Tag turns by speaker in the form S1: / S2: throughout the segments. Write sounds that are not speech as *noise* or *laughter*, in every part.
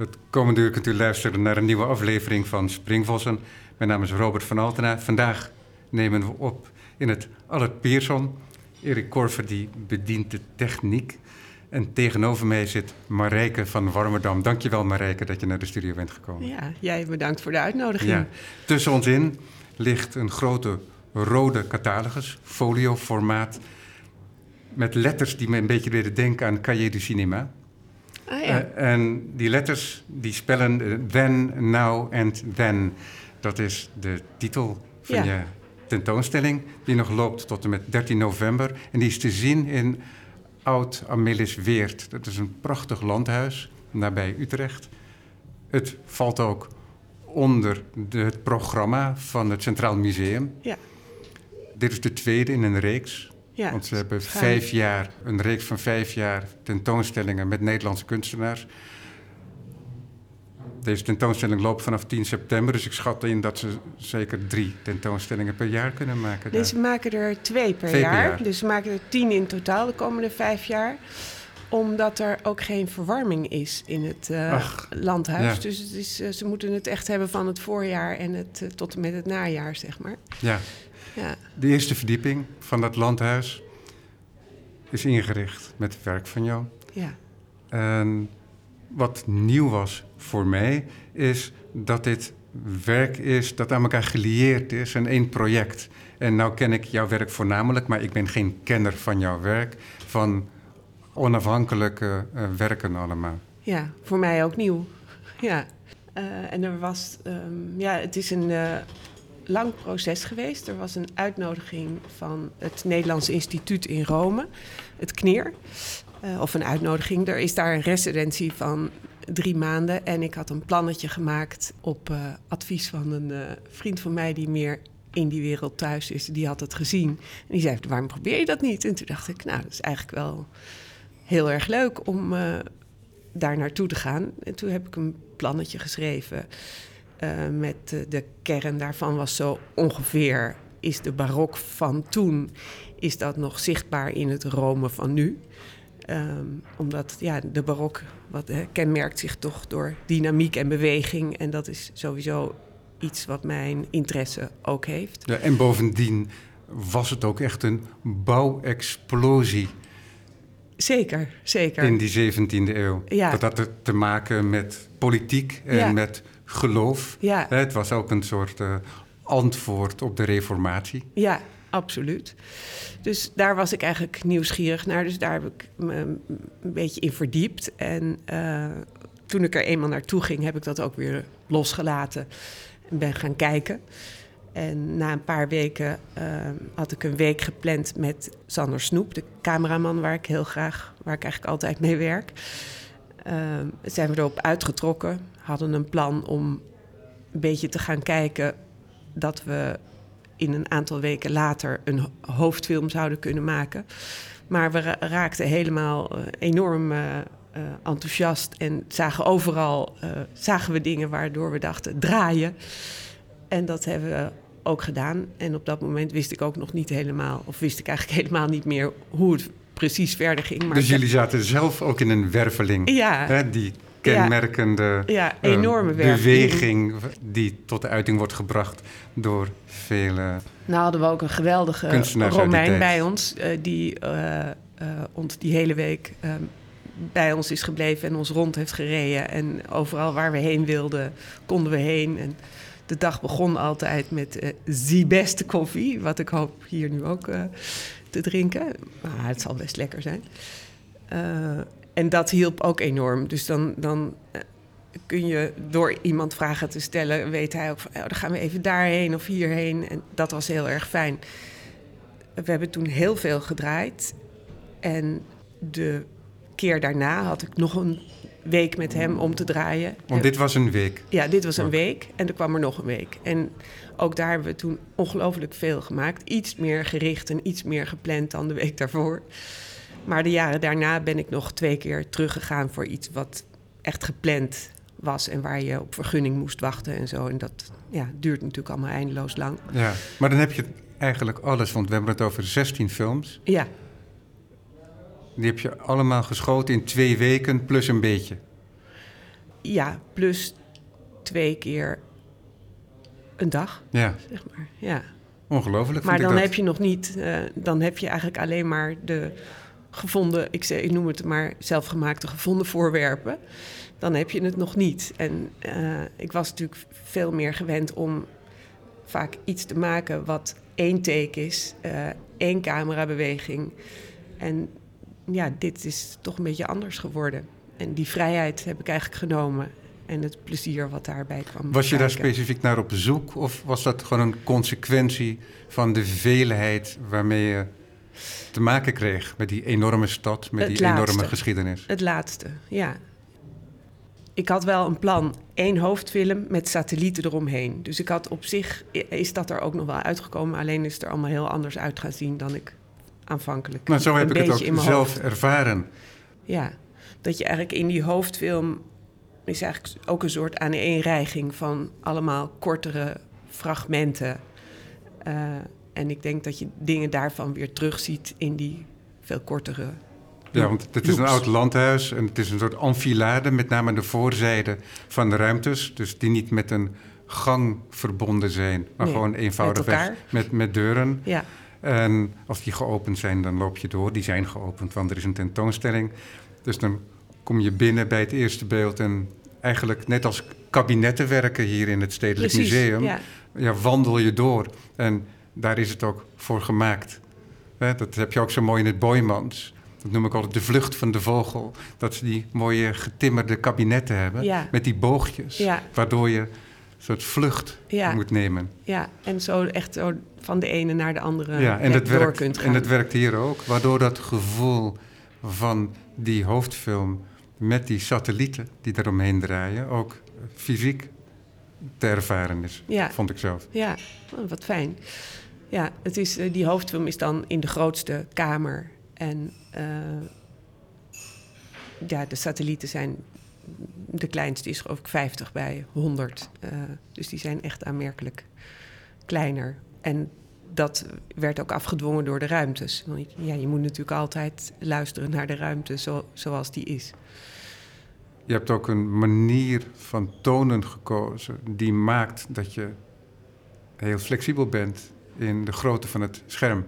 S1: Het komende uur kunt u luisteren naar een nieuwe aflevering van Springvossen. Mijn naam is Robert van Altena. Vandaag nemen we op in het Allert Pierson. Erik Korver die bedient de techniek. En tegenover mij zit Marijke van Warmerdam. Dankjewel Marijke dat je naar de studio bent gekomen.
S2: Ja, jij bedankt voor de uitnodiging. Ja.
S1: Tussen ons in ligt een grote rode catalogus, folioformaat... met letters die me een beetje deden denken aan Cahiers du Cinema...
S2: Ah, ja.
S1: Uh, en die letters die spellen then, now and then. Dat is de titel van ja. je tentoonstelling, die nog loopt tot en met 13 november. En die is te zien in Oud Amelis Weert. Dat is een prachtig landhuis nabij Utrecht. Het valt ook onder de, het programma van het Centraal Museum.
S2: Ja.
S1: Dit is de tweede in een reeks.
S2: Ja,
S1: Want ze hebben vijf jaar, een reeks van vijf jaar tentoonstellingen met Nederlandse kunstenaars. Deze tentoonstelling loopt vanaf 10 september, dus ik schat in dat ze zeker drie tentoonstellingen per jaar kunnen maken.
S2: Nee, ze maken er twee per,
S1: Twee per
S2: jaar. Dus ze maken er tien in totaal de komende vijf jaar omdat er ook geen verwarming is in het eh,
S1: Ach,
S2: landhuis.
S1: ja.
S2: Dus het is, eh, ze moeten het echt hebben van het voorjaar en het, eh, tot en met het najaar, zeg maar.
S1: Ja,
S2: Ja,
S1: de eerste verdieping van dat landhuis is ingericht met werk van jou.
S2: ja.
S1: En wat nieuw was voor mij, is dat dit werk is dat aan elkaar gelieerd is en één project. En nou ken ik jouw werk voornamelijk, maar ik ben geen kenner van jouw werk, van onafhankelijke eh, werken allemaal.
S2: Ja, voor mij ook nieuw. *laughs* Ja. Eh, en er was, ehm, ja, het is een eh, lang proces geweest. Er was een uitnodiging van het Nederlands Instituut in Rome, het KNIR. Eh, of een uitnodiging. Er is daar een residentie van drie maanden. En ik had een plannetje gemaakt op eh, advies van een eh, vriend van mij die meer in die wereld thuis is. Die had het gezien. En die zei, waarom probeer je dat niet? En toen dacht ik, nou, dat is eigenlijk wel heel erg leuk om daar naartoe te gaan. En toen heb ik een plannetje geschreven. Eh, met de kern daarvan was zo ongeveer... is de barok van toen... is dat nog zichtbaar in het Rome van nu... Ehm, omdat ja, de barok wat, kenmerkt zich toch door dynamiek en beweging. En dat is sowieso iets wat mijn interesse ook heeft.
S1: Ja, en bovendien was het ook echt een bouwexplosie
S2: Zeker, zeker.
S1: in die 17e eeuw.
S2: Ja.
S1: Dat had te maken met politiek en
S2: Ja.
S1: met geloof.
S2: Ja.
S1: Het was ook een soort eh, antwoord op de reformatie.
S2: Ja, absoluut. Dus daar was ik eigenlijk nieuwsgierig naar. Dus daar heb ik me een beetje in verdiept. En eh, toen ik er eenmaal naartoe ging, heb ik dat ook weer losgelaten. En ben gaan kijken. En na een paar weken eh, had ik een week gepland met Sander Snoep, de cameraman waar ik heel graag, waar ik eigenlijk altijd mee werk. Eh, zijn we erop uitgetrokken, hadden een plan om een beetje te gaan kijken dat we in een aantal weken later een ho- hoofdfilm zouden kunnen maken. Maar we ra- raakten helemaal eh, enorm eh, eh, enthousiast en zagen overal zagen we dingen waardoor we dachten draaien. En dat hebben we ook gedaan. En op dat moment wist ik ook nog niet helemaal, of wist ik eigenlijk *laughs* helemaal niet meer hoe het precies verder ging. Maar
S1: dus jullie zaten zelf ook in een werveling.
S2: Ja.
S1: Hè, die kenmerkende
S2: Ja,
S1: eh,
S2: enorme
S1: beweging die tot de uiting wordt gebracht door vele...
S2: Nou hadden we ook een geweldige
S1: die
S2: Romein bij ons, eh, die eh, eh, ons die hele week eh, bij ons is gebleven en ons rond heeft gereden. En overal waar we heen wilden, konden we heen. En de dag begon altijd met eh zie beste koffie, wat ik hoop hier nu ook eh, te drinken. Maar het zal best lekker zijn. En dat hielp ook enorm. Dus dan, dan eh, kun je door iemand vragen te stellen, weet hij ook van, oh, dan gaan we even daarheen of hierheen. En dat was heel erg fijn. We hebben toen heel veel gedraaid. En de keer daarna had ik nog een week met hem om te draaien.
S1: Want dit was een week.
S2: Ja, dit was een week en er kwam er nog een week. En ook daar hebben we toen ongelooflijk veel gemaakt. Iets meer gericht en iets meer gepland dan de week daarvoor. Maar de jaren daarna ben ik nog twee keer teruggegaan voor iets wat echt gepland was en waar je op vergunning moest wachten en zo. En dat ja, duurt natuurlijk allemaal eindeloos lang.
S1: Ja. Maar dan heb je eigenlijk alles, want we hebben het over 16 films.
S2: Ja,
S1: Die heb je allemaal geschoten in twee weken plus een beetje.
S2: ja, plus twee keer een dag,
S1: Ja,
S2: zeg maar. Ja.
S1: ongelooflijk.
S2: Maar
S1: vind ik
S2: dan
S1: dat.
S2: heb je nog niet, eh, dan heb je eigenlijk alleen maar de gevonden, ik, zeg, ik noem het maar zelfgemaakte gevonden voorwerpen. Dan heb je het nog niet. En eh, ik was natuurlijk veel meer gewend om vaak iets te maken wat één take is, eh, één camerabeweging. En ja, dit is toch een beetje anders geworden. En die vrijheid heb ik eigenlijk genomen. En het plezier wat daarbij kwam.
S1: Was je daar specifiek naar op zoek of was dat gewoon een consequentie van de veelheid waarmee je te maken kreeg met die enorme stad, met
S2: Het
S1: die enorme geschiedenis?
S2: Het laatste, ja. Ik had wel een plan, één hoofdfilm met satellieten eromheen. Dus ik had op zich, is dat er ook nog wel uitgekomen. Alleen is het er allemaal heel anders uit gaan zien dan ik aanvankelijk
S1: Maar zo heb
S2: een
S1: ik het ook zelf
S2: hoofd.
S1: ervaren.
S2: Ja, dat je eigenlijk in die hoofdfilm is eigenlijk ook een soort aaneenreiging van allemaal kortere fragmenten. Eh, en ik denk dat je dingen daarvan weer terugziet in die veel kortere.
S1: Ja, want het is een oud landhuis en het is een soort enfilade, met name de voorzijde van de ruimtes. Dus die niet met een gang verbonden zijn, maar
S2: Nee,
S1: gewoon eenvoudigweg
S2: elkaar.
S1: met, met deuren.
S2: Ja,
S1: En als die geopend zijn, dan loop je door. Die zijn geopend, want er is een tentoonstelling. Dus dan kom je binnen bij het eerste beeld en eigenlijk net als kabinetten werken hier in het Stedelijk
S2: precies.
S1: Museum,
S2: Ja,
S1: ja, wandel je door. En daar is het ook voor gemaakt. Dat heb je ook zo mooi in het Boymans. Dat noem ik altijd de vlucht van de vogel. Dat ze die mooie getimmerde kabinetten hebben
S2: Ja.
S1: met die boogjes.
S2: Ja.
S1: Waardoor je een soort vlucht
S2: Ja.
S1: moet nemen.
S2: ja, en zo echt zo van de ene naar de andere
S1: ja, en dat,
S2: door
S1: werkt,
S2: kunt gaan.
S1: en dat werkt hier ook. Waardoor dat gevoel van die hoofdfilm met die satellieten die eromheen draaien... ook fysiek te ervaren is,
S2: Ja.
S1: vond ik zelf.
S2: Ja, oh, wat fijn. Ja, het is, eh, die hoofdfilm is dan in de grootste kamer. En eh, ja, de satellieten zijn... De kleinste is geloof ik 50 bij 100. eh, dus die zijn echt aanmerkelijk kleiner. En dat werd ook afgedwongen door de ruimtes. Want ja, je moet natuurlijk altijd luisteren naar de ruimte zo, zoals die is.
S1: Je hebt ook een manier van tonen gekozen die maakt dat je heel flexibel bent in de grootte van het scherm.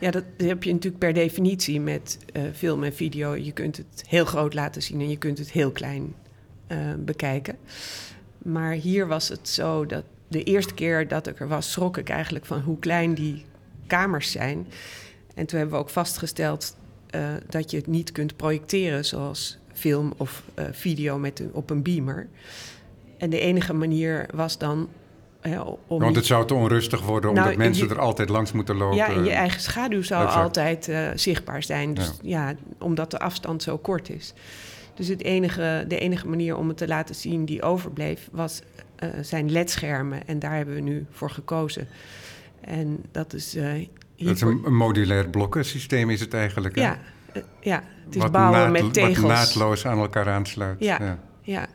S2: Ja, dat heb je natuurlijk per definitie met eh, film en video. Je kunt het heel groot laten zien en je kunt het heel klein eh, bekijken. Maar hier was het zo dat de eerste keer dat ik er was, schrok ik eigenlijk van hoe klein die kamers zijn. En toen hebben we ook vastgesteld eh, dat je het niet kunt projecteren zoals film of eh, video met een, op een beamer. En de enige manier was dan om
S1: Want het zou te onrustig worden omdat
S2: Nou,
S1: mensen
S2: je-
S1: er altijd langs moeten lopen.
S2: ja, en je eigen schaduw zou
S1: Exact.
S2: altijd eh, zichtbaar zijn. Dus ja. omdat de afstand zo kort is. Dus het enige, de enige manier om het te laten zien die overbleef, was, eh, zijn ledschermen. En daar hebben we nu voor gekozen. En dat is eh
S1: Dat is een, een modulair blokkensysteem is het eigenlijk. hè?
S2: Ja, ja, het is
S1: Wat
S2: bouwen
S1: naad-
S2: met tegels.
S1: Wat naadloos aan elkaar aansluit.
S2: Ja. Ja.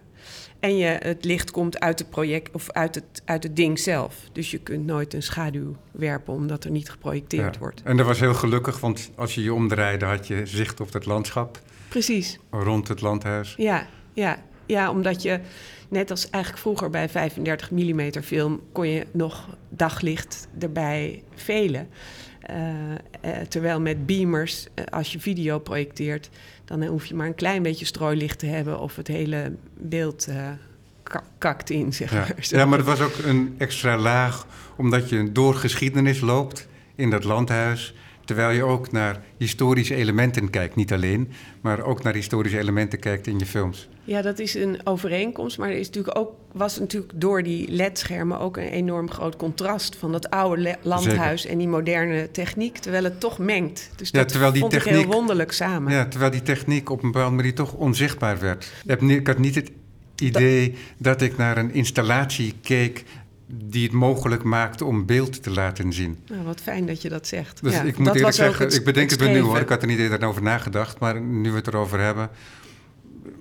S2: En je, het licht komt uit het project of uit het, uit het ding zelf. Dus je kunt nooit een schaduw werpen omdat er niet geprojecteerd
S1: Ja.
S2: wordt.
S1: En dat was heel gelukkig, want als je je omdraaide had je zicht op het landschap
S2: Precies.
S1: rond het landhuis.
S2: Ja, ja, ja, omdat je net als eigenlijk vroeger bij 35 mm film kon je nog daglicht erbij velen. Eh, eh, terwijl met beamers, eh, als je video projecteert, dan hoef je maar een klein beetje strooilicht te hebben of het hele beeld ka- kakt in, zeg
S1: Ja.
S2: maar. Zo.
S1: ja, maar het was ook een extra laag, omdat je door geschiedenis loopt in dat landhuis. Terwijl je ook naar historische elementen kijkt. Niet alleen, maar ook naar historische elementen kijkt in je films.
S2: Ja, dat is een overeenkomst. Maar er is natuurlijk ook, was natuurlijk door die ledschermen ook een enorm groot contrast van dat oude landhuis en die moderne techniek, terwijl het toch mengt. Dus
S1: Ja,
S2: dat
S1: terwijl die
S2: vond ik
S1: techniek-
S2: heel wonderlijk samen.
S1: Ja, terwijl die techniek op een bepaalde manier toch onzichtbaar werd. Ik had niet het idee dat ik naar een installatie keek die het mogelijk maakte om beeld te laten zien.
S2: Nou, wat fijn dat je dat zegt.
S1: Dus
S2: ja,
S1: ik moet eerlijk zeggen,
S2: het-
S1: ik bedenk het,
S2: het
S1: me nu hoor. Ik had er niet eerder over nagedacht, maar nu we het erover hebben,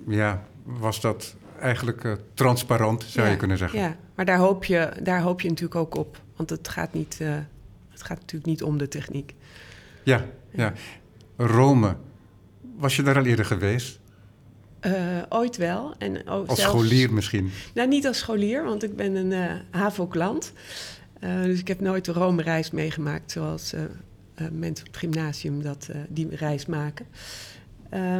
S1: ja, was dat eigenlijk eh, transparant, zou
S2: Ja,
S1: je kunnen zeggen.
S2: Ja, maar daar hoop, je, daar hoop je natuurlijk ook op. Want het gaat, niet, eh, het gaat natuurlijk niet om de techniek.
S1: Ja, ja. Rome, was je daar al eerder geweest?
S2: Uh, ooit wel. En ook
S1: als
S2: zelfs,
S1: scholier misschien?
S2: Nou, niet als scholier, want ik ben een uh, HAVO-klant. Uh, dus ik heb nooit de Rome-reis meegemaakt zoals mensen op het gymnasium dat, die reis maken.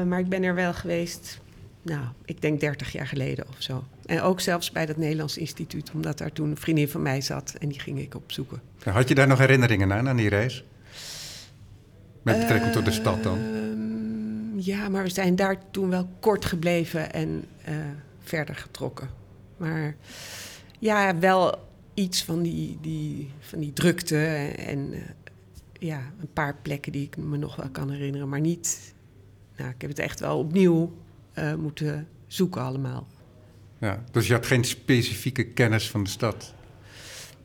S2: maar ik ben er wel geweest, nou, ik denk 30 jaar geleden of zo. En ook zelfs bij dat Nederlands Instituut, omdat daar toen een vriendin van mij zat en die ging ik opzoeken.
S1: Had je daar nog herinneringen aan, aan die reis? Met betrekking tot de stad dan?
S2: Ja, maar we zijn daar toen wel kort gebleven en uh, verder getrokken. Maar ja, wel iets van die, die, van die drukte en uh, ja, een paar plekken die ik me nog wel kan herinneren. Maar niet, nou, ik heb het echt wel opnieuw uh, moeten zoeken allemaal.
S1: Ja, dus je had geen specifieke kennis van de stad?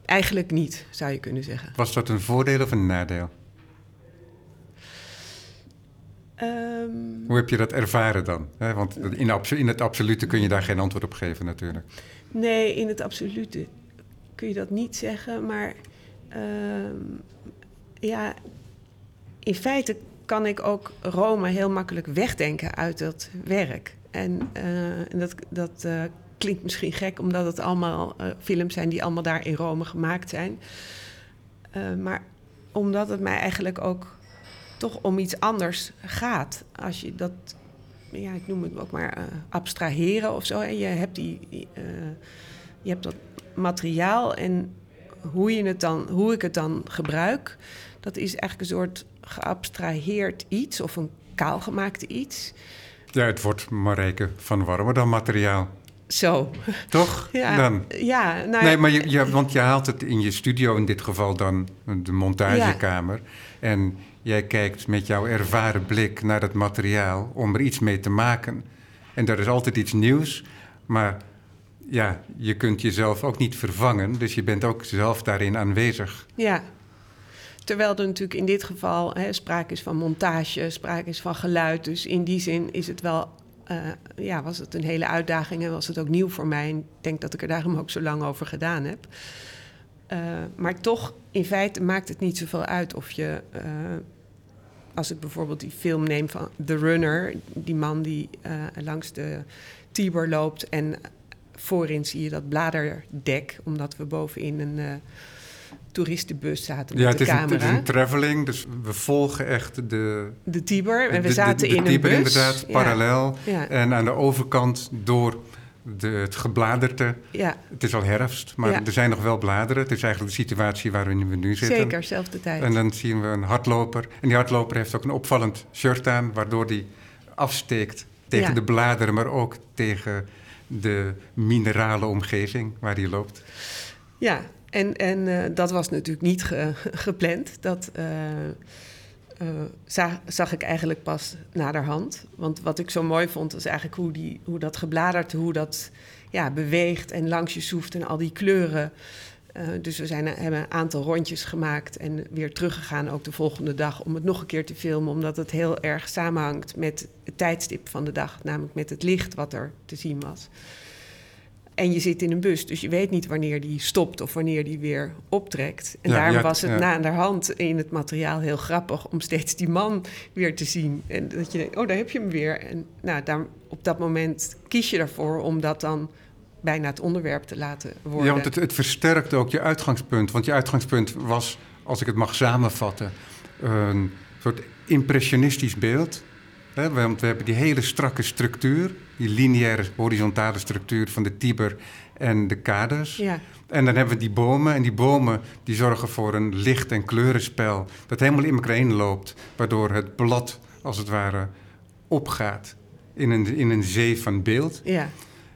S2: Eigenlijk niet, zou je kunnen zeggen.
S1: Was dat een voordeel of een nadeel?
S2: Um,
S1: Hoe heb je dat ervaren dan? Want in, in, het absolute kun je daar geen antwoord op geven natuurlijk.
S2: Nee, in het absolute kun je dat niet zeggen. Maar uh, ja, in feite kan ik ook Rome heel makkelijk wegdenken uit dat werk. En, uh, en dat, dat uh, klinkt misschien gek, omdat het allemaal uh, films zijn die allemaal daar in Rome gemaakt zijn. maar omdat het mij eigenlijk ook toch om iets anders gaat. Als je dat, ja, ik noem het ook maar uh, abstraheren of zo. En je hebt, die, uh, je hebt dat materiaal en hoe, je het dan, hoe ik het dan gebruik, dat is eigenlijk een soort geabstraheerd iets of een kaalgemaakte iets.
S1: Ja, het wordt Marijke van warmer dan materiaal.
S2: Zo.
S1: Toch? *laughs*
S2: Ja.
S1: Dan.
S2: ja nou,
S1: nee, maar je, je, want je haalt het in je studio, in dit geval dan de montagekamer. Ja. En jij kijkt met jouw ervaren blik naar het materiaal om er iets mee te maken. En er is altijd iets nieuws, maar ja, je kunt jezelf ook niet vervangen. Dus je bent ook zelf daarin aanwezig.
S2: Ja. Terwijl er natuurlijk in dit geval hè, sprake is van montage, sprake is van geluid. Dus in die zin is het wel uh, ja, was het een hele uitdaging en was het ook nieuw voor mij. En ik denk dat ik er daarom ook zo lang over gedaan heb. Uh, maar toch, in feite maakt het niet zoveel uit of je. Uh, als ik bijvoorbeeld die film neem van The Runner, die man die langs de Tiber loopt en voorin zie je dat bladerdek, omdat we bovenin een toeristenbus zaten met
S1: ja,
S2: de
S1: het is
S2: camera.
S1: Een, het is een traveling, dus we volgen echt de...
S2: De Tiber. En we
S1: de,
S2: zaten
S1: de, de,
S2: in
S1: Tiber
S2: een bus.
S1: inderdaad, parallel.
S2: Ja.
S1: En aan de overkant door de, het gebladerte.
S2: Ja.
S1: Het is al herfst, maar
S2: Ja.
S1: er zijn nog wel bladeren. Het is eigenlijk de situatie waarin we nu zitten.
S2: Zeker, zelfde tijd.
S1: En dan zien we een hardloper. En die hardloper heeft ook een opvallend shirt aan... waardoor die afsteekt tegen
S2: Ja.
S1: de bladeren... maar ook tegen de minerale omgeving waar hij loopt.
S2: Ja, en, en eh, dat was natuurlijk niet ge- *laughs* gepland. Dat eh, eh, za- zag ik eigenlijk pas naderhand. Want wat ik zo mooi vond, was eigenlijk hoe, die, hoe dat gebladerte, hoe dat ja, beweegt en langs je soeft en al die kleuren. Eh, dus we zijn, hebben een aantal rondjes gemaakt en weer teruggegaan ook de volgende dag om het nog een keer te filmen, omdat het heel erg samenhangt met het tijdstip van de dag, namelijk met het licht wat er te zien was. En je zit in een bus, dus je weet niet wanneer die stopt of wanneer die weer optrekt. En
S1: Ja,
S2: daarom
S1: ja,
S2: was het
S1: ja.
S2: na aan de hand in het materiaal heel grappig om steeds die man weer te zien. En dat je denkt, oh, daar heb je hem weer. En nou, daar, op dat moment kies je ervoor om dat dan bijna het onderwerp te laten worden.
S1: Ja, want het, het versterkt ook je uitgangspunt. Want je uitgangspunt was, als ik het mag samenvatten, een soort impressionistisch beeld. Hè, want we hebben die hele strakke structuur, die lineaire, horizontale structuur van de Tiber en de kaders.
S2: Ja,
S1: En dan hebben we die bomen. En die bomen die zorgen voor een licht- en kleurenspel dat helemaal in elkaar heen loopt. Waardoor het blad, als het ware, opgaat in een, in een zee van beeld.
S2: ja,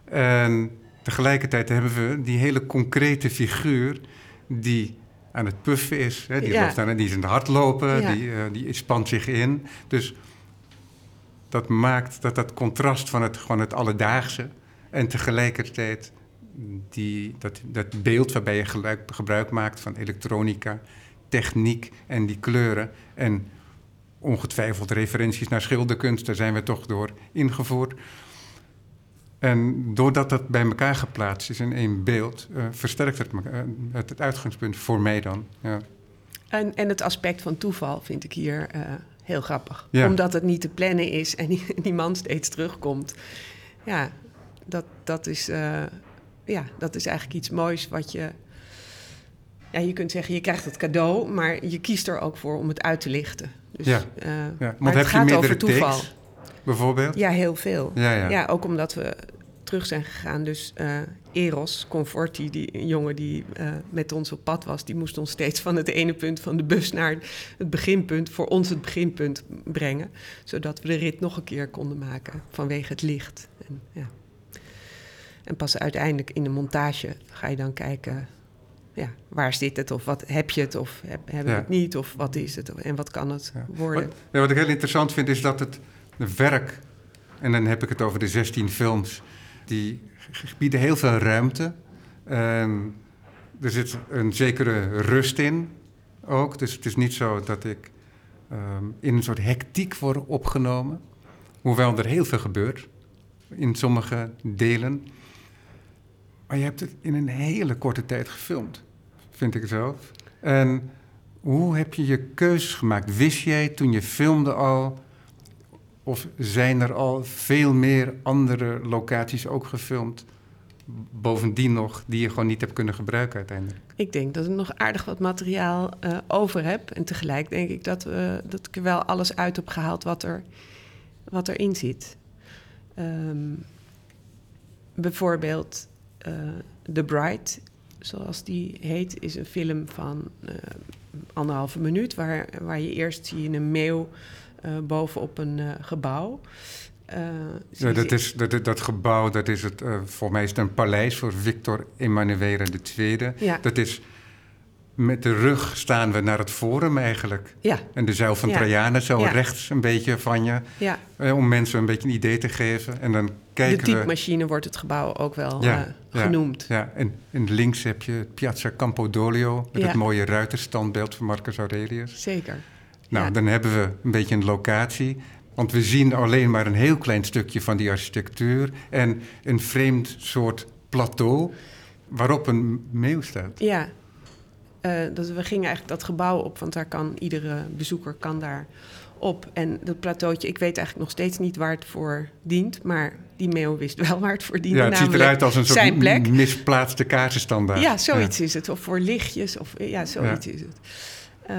S1: En tegelijkertijd hebben we die hele concrete figuur die aan het puffen is. Hè, die,
S2: Ja.
S1: loopt aan, die is aan het hardlopen,
S2: Ja.
S1: die, eh, die spant zich in. Dus dat maakt dat dat contrast van het, gewoon het alledaagse... en tegelijkertijd die, dat, dat beeld waarbij je gebruik, maakt van elektronica, techniek en die kleuren... en ongetwijfeld referenties naar schilderkunst, daar zijn we toch door ingevoerd... En doordat dat bij elkaar geplaatst is in één beeld, eh, versterkt eh, het het uitgangspunt voor mij dan. Ja.
S2: En, en het aspect van toeval vind ik hier eh, heel grappig.
S1: Ja.
S2: Omdat het niet te plannen is en die, *laughs* die man steeds terugkomt. ja, dat, dat, is, eh, ja, dat is eigenlijk iets moois wat je... Ja, je kunt zeggen, je krijgt het cadeau, maar je kiest er ook voor om het uit te lichten. Dus,
S1: Ja.
S2: eh,
S1: Ja,
S2: maar het
S1: je
S2: gaat over toeval.
S1: takes, bijvoorbeeld?
S2: Ja, heel veel.
S1: Ja, ja.
S2: Ja, ook omdat we terug zijn gegaan. Dus eh, Eros, Conforti, die jongen die eh, met ons op pad was... die moest ons steeds van het ene punt van de bus naar het beginpunt... voor ons het beginpunt brengen. Zodat we de rit nog een keer konden maken vanwege het licht. En, ja. en pas uiteindelijk in de montage ga je dan kijken... Ja, waar zit het? Of wat heb je het? Of heb, hebben we
S1: Ja.
S2: het niet? Of wat is het? En wat kan het
S1: Ja.
S2: worden?
S1: Wat, ja, wat ik heel interessant vind is dat het werk, en dan heb ik het over de 16 films, die bieden heel veel ruimte. En er zit een zekere rust in ook. Dus het is niet zo dat ik ehm, in een soort hectiek word opgenomen. Hoewel er heel veel gebeurt in sommige delen. Maar je hebt het in een hele korte tijd gefilmd, vind ik zelf. En hoe heb je je keuzes gemaakt? Wist jij toen je filmde al, of zijn er al veel meer andere locaties ook gefilmd? Bovendien nog, die je gewoon niet hebt kunnen gebruiken uiteindelijk.
S2: Ik denk dat ik nog aardig wat materiaal eh, over heb. En tegelijk denk ik dat, we, dat ik er wel alles uit heb gehaald wat, er, wat erin zit. Ehm, bijvoorbeeld eh The Bride, zoals die heet, is een film van eh, anderhalve minuut... Waar, waar je eerst zie je een meeuw bovenop een eh, gebouw... Eh,
S1: Ja, dat, is, dat, dat gebouw, dat is het, eh, voor mij is het een paleis voor Victor Emanuele II.
S2: Ja.
S1: Dat is, met de rug staan we naar het forum eigenlijk.
S2: Ja,
S1: En de zuil van
S2: Ja.
S1: Zo
S2: Ja.
S1: rechts een beetje van je.
S2: ja.
S1: eh, om mensen een beetje een idee te geven. En dan
S2: de
S1: kijken we...
S2: typemachine wordt het gebouw ook wel eh, genoemd.
S1: Ja, en, en links heb je Piazza Campodoglio... met het mooie ruiterstandbeeld van Marcus Aurelius.
S2: Zeker.
S1: Nou,
S2: Ja.
S1: dan hebben we een beetje een locatie. Want we zien alleen maar een heel klein stukje van die architectuur... en een vreemd soort plateau waarop een meeuw staat.
S2: Ja, dus we gingen eigenlijk dat gebouw op, want daar kan iedere bezoeker kan daar op. En dat plateautje, ik weet eigenlijk nog steeds niet waar het voor dient, maar die meeuw wist wel waar het voor diende.
S1: Ja, het ziet eruit als een soort misplaatste kaarsenstandaard.
S2: Ja, zoiets is het. Of voor lichtjes, of ja, zoiets is het. Eh,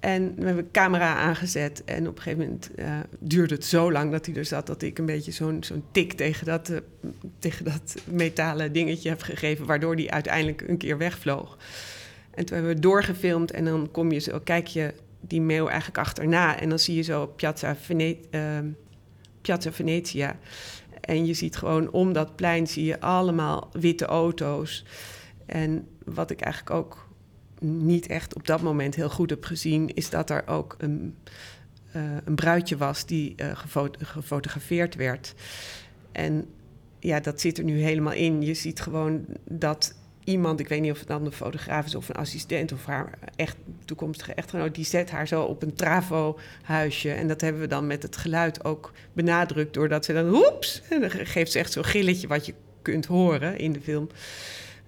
S2: en we hebben camera aangezet. En op een gegeven moment eh, duurde het zo lang dat hij er zat... dat ik een beetje zo'n tik tegen dat, eh, tegen dat metalen dingetje heb gegeven... waardoor hij uiteindelijk een keer wegvloog. En toen hebben we doorgefilmd en dan kom je zo, kijk je die meeuw eigenlijk achterna... en dan zie je zo Piazza, ehm, Piazza Venezia... En je ziet gewoon om dat plein zie je allemaal witte auto's. En wat ik eigenlijk ook niet echt op dat moment heel goed heb gezien, is dat er ook een, eh, een bruidje was die eh, gefo- gefotografeerd werd. En ja, dat zit er nu helemaal in. Je ziet gewoon dat iemand, ik weet niet of het dan een fotograaf is of een assistent of haar echt toekomstige echtgenoot, die zet haar zo op een travo-huisje. En dat hebben we dan met het geluid ook benadrukt, doordat ze dan hoeps, en dan geeft ze echt zo'n gilletje wat je kunt horen in de film.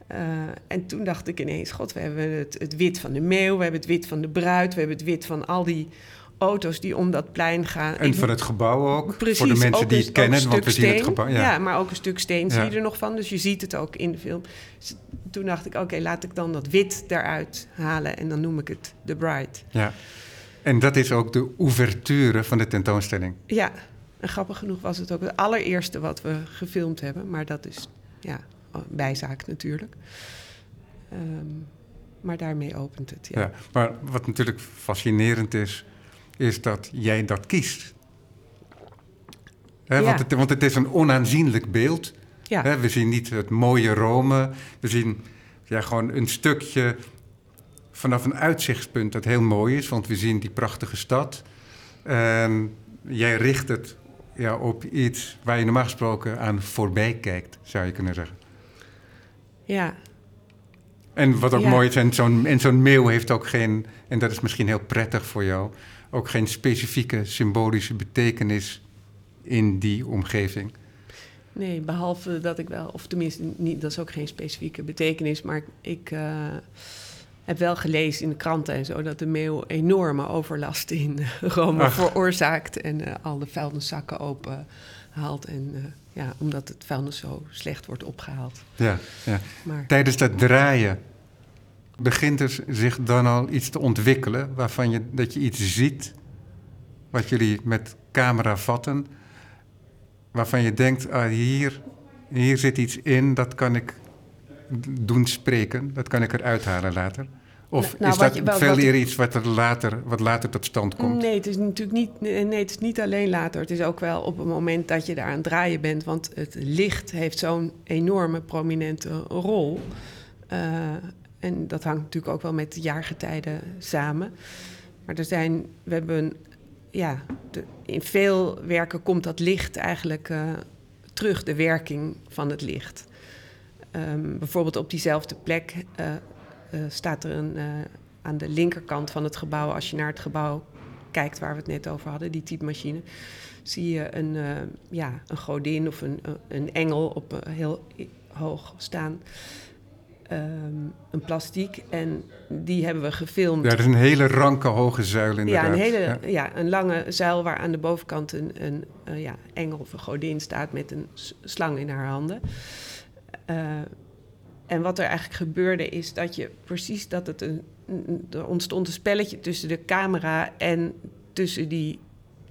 S2: Eh, en toen dacht ik ineens, god, we hebben het, het wit van de meeuw, we hebben het wit van de bruid, we hebben het wit van al die auto's die om dat plein gaan.
S1: En van het gebouw ook,
S2: Precies,
S1: voor de mensen die
S2: een-
S1: het kennen. Want we zien het gebouw.
S2: Ja.
S1: Ja.
S2: maar ook een stuk steen
S1: Ja.
S2: zie je er nog van. Dus je ziet het ook in de film. Dus toen dacht ik, oké, laat ik dan dat wit eruit halen. En dan noem ik het The Bride.
S1: Ja. En dat is ook de ouverture van de tentoonstelling.
S2: Ja, en grappig genoeg was het ook het allereerste wat we gefilmd hebben. Maar dat is, ja, bijzaak natuurlijk. Ehm, maar daarmee opent het, ja.
S1: Ja. Maar wat natuurlijk fascinerend is, is dat jij dat kiest.
S2: Ja.
S1: want, het, want het is een onaanzienlijk beeld.
S2: Ja,
S1: we zien niet het mooie Rome. We zien ja, gewoon een stukje vanaf een uitzichtspunt dat heel mooi is. Want we zien die prachtige stad. En jij richt het ja, op iets waar je normaal gesproken aan voorbij kijkt, zou je kunnen zeggen.
S2: Ja,
S1: En wat ook
S2: Ja.
S1: mooi is, en zo'n, en zo'n meeuw heeft ook geen, en dat is misschien heel prettig voor jou, ook geen specifieke symbolische betekenis in die omgeving.
S2: Nee, behalve dat ik wel, of tenminste, niet, dat is ook geen specifieke betekenis, maar ik, eh, heb wel gelezen in de kranten en zo dat de meeuw enorme overlast in *laughs* Rome
S1: Ach.
S2: veroorzaakt en eh, al de vuilniszakken open haalt. En eh, ja, omdat het vuilnis zo slecht wordt opgehaald.
S1: Ja, ja.
S2: Maar
S1: Tijdens dat draaien begint er zich dan al iets te ontwikkelen waarvan je dat je iets ziet wat jullie met camera vatten, waarvan je denkt, ah, hier, hier zit iets in, dat kan ik doen spreken, dat kan ik eruit halen later. Of
S2: Nou,
S1: is dat
S2: je- wel-
S1: veel
S2: wat ik-
S1: eer iets wat, er later, wat later tot stand komt?
S2: Nee, het is natuurlijk niet, nee, het is niet alleen later. Het is ook wel op het moment dat je daar aan het draaien bent. Want het licht heeft zo'n enorme prominente rol. Eh, en dat hangt natuurlijk ook wel met de jaargetijden samen. Maar er zijn, we hebben, ja, de- in veel werken komt dat licht eigenlijk eh, terug, de werking van het licht. Ehm, bijvoorbeeld op diezelfde plek eh, staat er een, eh, aan de linkerkant van het gebouw, als je naar het gebouw kijkt waar we het net over hadden, die typemachine, zie je een, eh, ja, een godin of een, een engel op een heel hoog staan. Ehm, een plastiek. En die hebben we gefilmd.
S1: Ja, dat is een hele ranke hoge zuil inderdaad.
S2: Ja, een hele
S1: Ja.
S2: ja. een lange zuil waar aan de bovenkant een, een eh, ja, engel of een godin staat met een slang in haar handen. Eh, en wat er eigenlijk gebeurde is dat je precies dat het een, er ontstond een spelletje tussen de camera en tussen die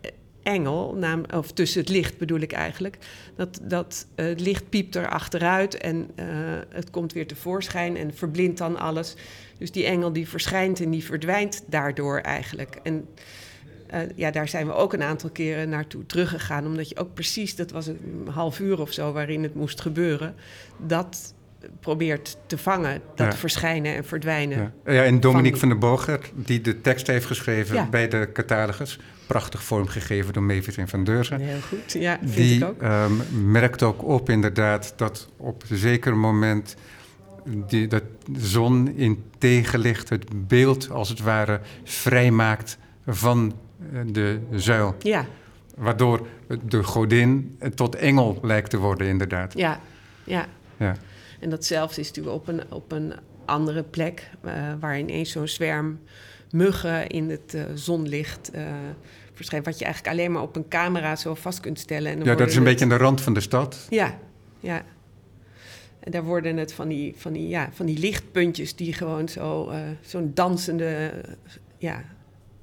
S2: eh, engel, naam, of tussen het licht bedoel ik eigenlijk. Dat, dat eh, het licht piept er achteruit en eh, het komt weer tevoorschijn en verblindt dan alles. Dus die engel die verschijnt en die verdwijnt daardoor eigenlijk. En ja, daar zijn we ook een aantal keren naartoe teruggegaan. Omdat je ook precies, dat was een half uur of zo waarin het moest gebeuren, dat probeert te vangen. Dat
S1: Ja.
S2: verschijnen en verdwijnen.
S1: Ja. ja, en Dominique
S2: Van-
S1: van der Boger, die de tekst heeft geschreven
S2: Ja.
S1: bij de catalogus, prachtig vormgegeven door Mavis en Van Deurzen.
S2: Heel goed, ja, vind
S1: Die
S2: ik ook.
S1: ehm, merkt ook op inderdaad dat op een zeker moment die, dat de zon in tegenlicht het beeld als het ware vrijmaakt van eh, de zuil.
S2: Ja,
S1: Waardoor de godin tot engel lijkt te worden inderdaad.
S2: ja, ja.
S1: Ja.
S2: En datzelfde is natuurlijk op een, op een andere plek, eh, waar ineens zo'n zwerm muggen in het eh, zonlicht eh, verschijnt. Wat je eigenlijk alleen maar op een camera zo vast kunt stellen. En
S1: ja, dat is een beetje aan de rand van de stad.
S2: Ja, ja. En daar worden het van die, van die, ja, van die lichtpuntjes die gewoon zo, zo'n dansende, ja,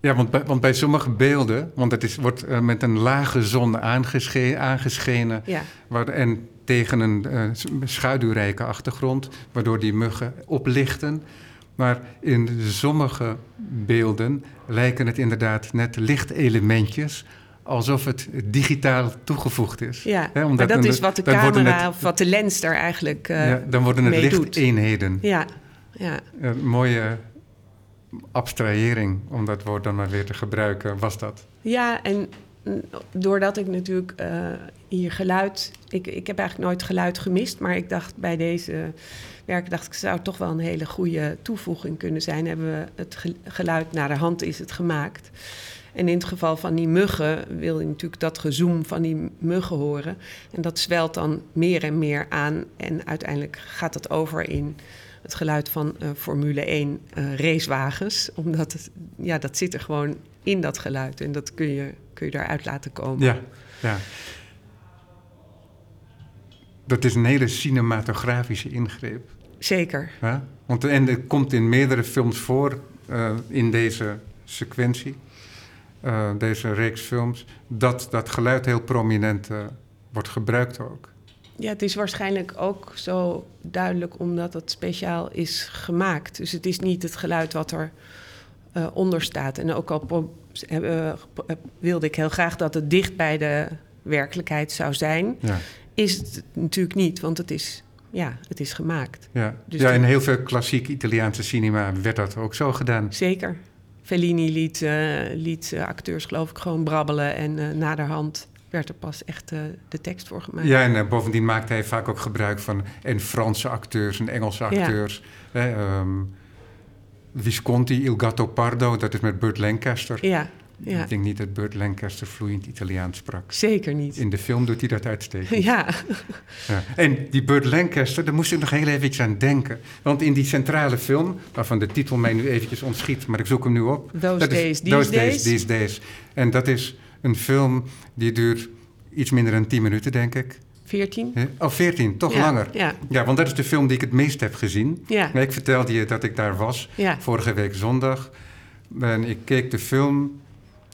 S1: Ja, want bij, want bij sommige beelden, want het is, wordt met een lage zon aangesche- aangeschenen
S2: ja,
S1: waar, en tegen een s- schaduwrijke achtergrond, waardoor die muggen oplichten. Maar in sommige beelden lijken het inderdaad net lichtelementjes, alsof het digitaal toegevoegd is.
S2: ja.
S1: Hè,
S2: maar
S1: omdat
S2: dat is wat de camera
S1: het-
S2: of wat de lens daar eigenlijk eh
S1: ja, dan worden het lichteenheden.
S2: Ja, ja,
S1: Een mooie abstrahering, om dat woord dan maar weer te gebruiken, was dat.
S2: ja, en doordat ik natuurlijk eh, hier geluid... Ik, ik heb eigenlijk nooit geluid gemist, maar ik dacht bij deze werk... dacht ik, zou toch wel een hele goede toevoeging kunnen zijn. Hebben we het ge- geluid naar de hand is het gemaakt... En in het geval van die muggen wil je natuurlijk dat gezoem van die muggen horen. En dat zwelt dan meer en meer aan. En uiteindelijk gaat het over in het geluid van eh, Formule 1 eh, racewagens. Omdat het, ja, dat zit er gewoon in dat geluid. En dat kun je, kun je daaruit laten komen.
S1: Ja, ja. Dat is een hele cinematografische ingreep.
S2: Zeker.
S1: Hè? Want, en het komt in meerdere films voor eh, in deze sequentie, eh, deze reeks films, dat dat geluid heel prominent eh, wordt gebruikt ook.
S2: Ja, het is waarschijnlijk ook zo duidelijk omdat het speciaal is gemaakt. Dus het is niet het geluid wat er eh, onder staat. En ook al eh, eh, wilde ik heel graag dat het dicht bij de werkelijkheid zou zijn,
S1: Ja,
S2: is het natuurlijk niet, want het is, ja, het is gemaakt.
S1: ja.
S2: Dus
S1: ja in heel veel klassiek Italiaanse cinema werd dat ook zo gedaan.
S2: Zeker. Fellini liet, liet acteurs geloof ik gewoon brabbelen en naderhand werd er pas echt de tekst voor gemaakt.
S1: Ja, en bovendien maakte hij vaak ook gebruik van en Franse acteurs en Engelse
S2: Ja.
S1: acteurs. Hè, ehm, Visconti, Il Gatto Pardo, dat is met Burt Lancaster.
S2: Ja, Ja.
S1: Ik denk niet dat Burt Lancaster vloeiend Italiaans sprak.
S2: Zeker niet.
S1: In de film doet hij dat uitstekend.
S2: Ja,
S1: Ja. En die Burt Lancaster, daar moest ik nog heel even aan denken. Want in die centrale film, waarvan de titel mij nu eventjes ontschiet, maar ik zoek hem nu op.
S2: Those
S1: dat is
S2: Days, These
S1: Those
S2: Days.
S1: These Days. En dat is een film die duurt iets minder dan 10 minuten, denk ik.
S2: 14.
S1: Hè? Oh, 14, toch
S2: Ja,
S1: langer.
S2: Ja,
S1: Ja, want dat is de film die ik het meest heb gezien.
S2: ja,
S1: Ik vertelde je dat ik daar was vorige week zondag. En ik keek de film.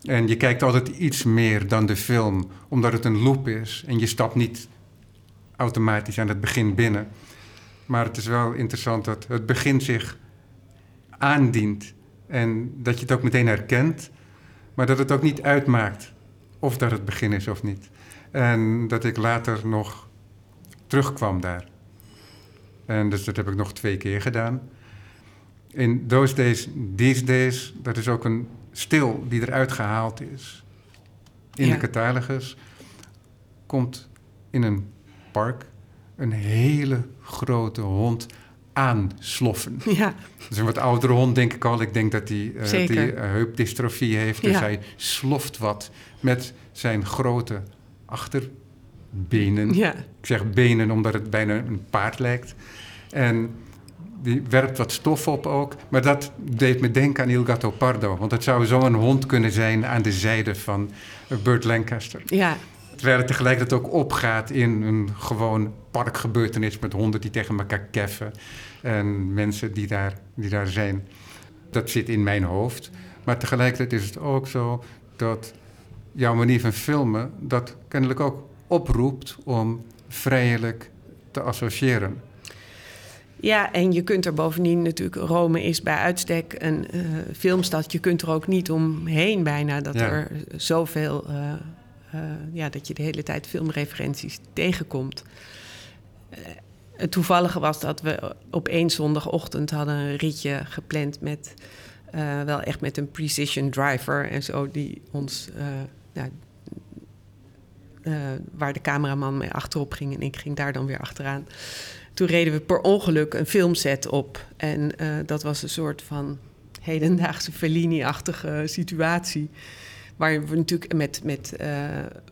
S1: En je kijkt altijd iets meer dan de film, omdat het een loop is. En je stapt niet automatisch aan het begin binnen. Maar het is wel interessant dat het begin zich aandient. En dat je het ook meteen herkent. Maar dat het ook niet uitmaakt of dat het begin is of niet. En dat ik later nog terugkwam daar. En dus dat heb ik nog twee keer gedaan. In Those Days, These Days, dat is ook een stil die eruit gehaald is. In
S2: Ja.
S1: de catalogus komt in een park een hele grote hond aansloffen. *laughs*
S2: Ja,
S1: Dat is een wat oudere hond, denk ik al. Ik denk dat hij eh, die, eh, heupdystrofie heeft. Dus
S2: Ja.
S1: hij sloft wat met zijn grote achterbenen.
S2: ja,
S1: Ik zeg benen omdat het bijna een paard lijkt. En die werpt wat stof op ook. Maar dat deed me denken aan Il Gatto Pardo. Want het zou zo'n hond kunnen zijn aan de zijde van Burt Lancaster.
S2: ja,
S1: Terwijl het tegelijkertijd ook opgaat in een gewoon parkgebeurtenis met honden die tegen elkaar keffen. En mensen die daar, die daar zijn. Dat zit in mijn hoofd. Maar tegelijkertijd is het ook zo dat jouw manier van filmen dat kennelijk ook oproept om vrijelijk te associëren.
S2: Ja, en je kunt er bovendien natuurlijk... Rome is bij uitstek een eh, filmstad. Je kunt er ook niet omheen bijna dat
S1: Ja.
S2: er zoveel... eh, eh, ja, dat je de hele tijd filmreferenties tegenkomt. Het toevallige was dat we op één zondagochtend hadden een ritje gepland met... wel echt met een precision driver en zo, die ons... ja, eh, waar de cameraman mee achterop ging en ik ging daar dan weer achteraan. Toen reden we per ongeluk een filmset op. En eh, dat was een soort van hedendaagse Fellini-achtige situatie. Waar we natuurlijk met... met eh,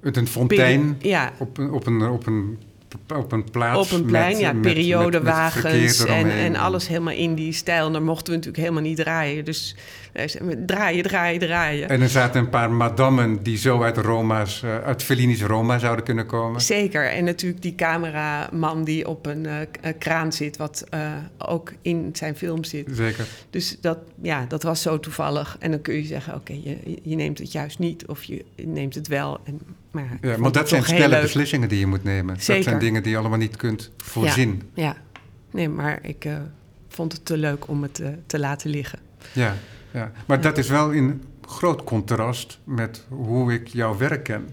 S1: Met een fontein
S2: Ja,
S1: op, een- op, een, op, een, op een plaats.
S2: op een plein,
S1: met-
S2: ja,
S1: met- met- met
S2: periodewagens en, en alles helemaal in die stijl. En daar mochten we natuurlijk helemaal niet draaien. Dus draaien, draaien, draaien.
S1: En er zaten een paar madammen die zo uit Roma's, eh, uit Fellini's Roma zouden kunnen komen.
S2: Zeker. En natuurlijk die cameraman die op een eh, eh, kraan zit, wat ook in zijn film zit.
S1: Zeker.
S2: Dus dat, ja, dat was zo toevallig. En dan kun je zeggen, oké, je, je neemt het juist niet of je neemt het wel. En, maar
S1: Ja, want dat zijn snelle beslissingen die je moet nemen. Dat zijn dingen die je allemaal niet kunt voorzien.
S2: Ja, nee, maar ik vond het te leuk om het te laten liggen.
S1: Ja, ja. Maar dat is wel in groot contrast met hoe ik jouw werk ken.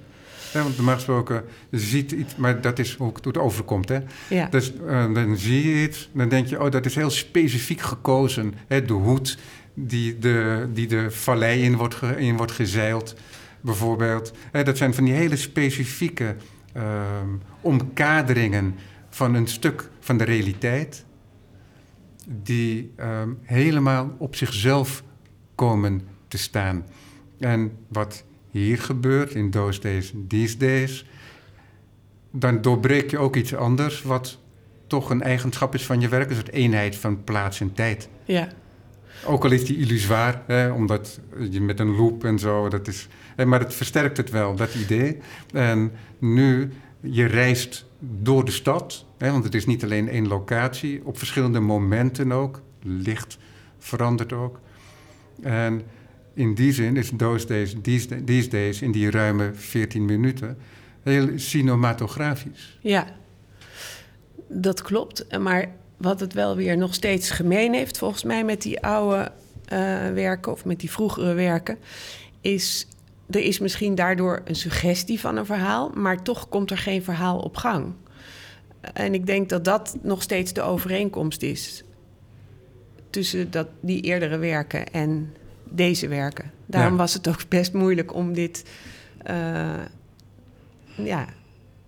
S1: Want normaal gesproken ziet iets, maar dat is hoe het overkomt. Hè?
S2: Ja,
S1: Dus eh, dan zie je iets, dan denk je, oh, dat is heel specifiek gekozen. Hè? De hoed die de, die de vallei in wordt, ge- in wordt gezeild, bijvoorbeeld. Hè, dat zijn van die hele specifieke ehm, omkaderingen van een stuk van de realiteit, die ehm, helemaal op zichzelf komen te staan. En wat hier gebeurt in those days, these days, dan doorbreek je ook iets anders, wat toch een eigenschap is van je werk, is het eenheid van plaats en tijd.
S2: ja,
S1: Ook al is die illusoir, hè, omdat je met een loop en zo, dat is, hè, maar het versterkt het wel, dat idee. En nu, je reist door de stad, hè, want het is niet alleen één locatie, op verschillende momenten ook, licht verandert ook. En in die zin is Those these Days, in die ruime 14 minuten, heel cinematografisch.
S2: ja. Dat klopt. Maar wat het wel weer nog steeds gemeen heeft, volgens mij, met die oude eh, werken of met die vroegere werken, is er is misschien daardoor een suggestie van een verhaal, maar toch komt er geen verhaal op gang. En ik denk dat dat nog steeds de overeenkomst is tussen dat, die eerdere werken en deze werken. Daarom
S1: Ja.
S2: was het ook best moeilijk om dit eh, ja,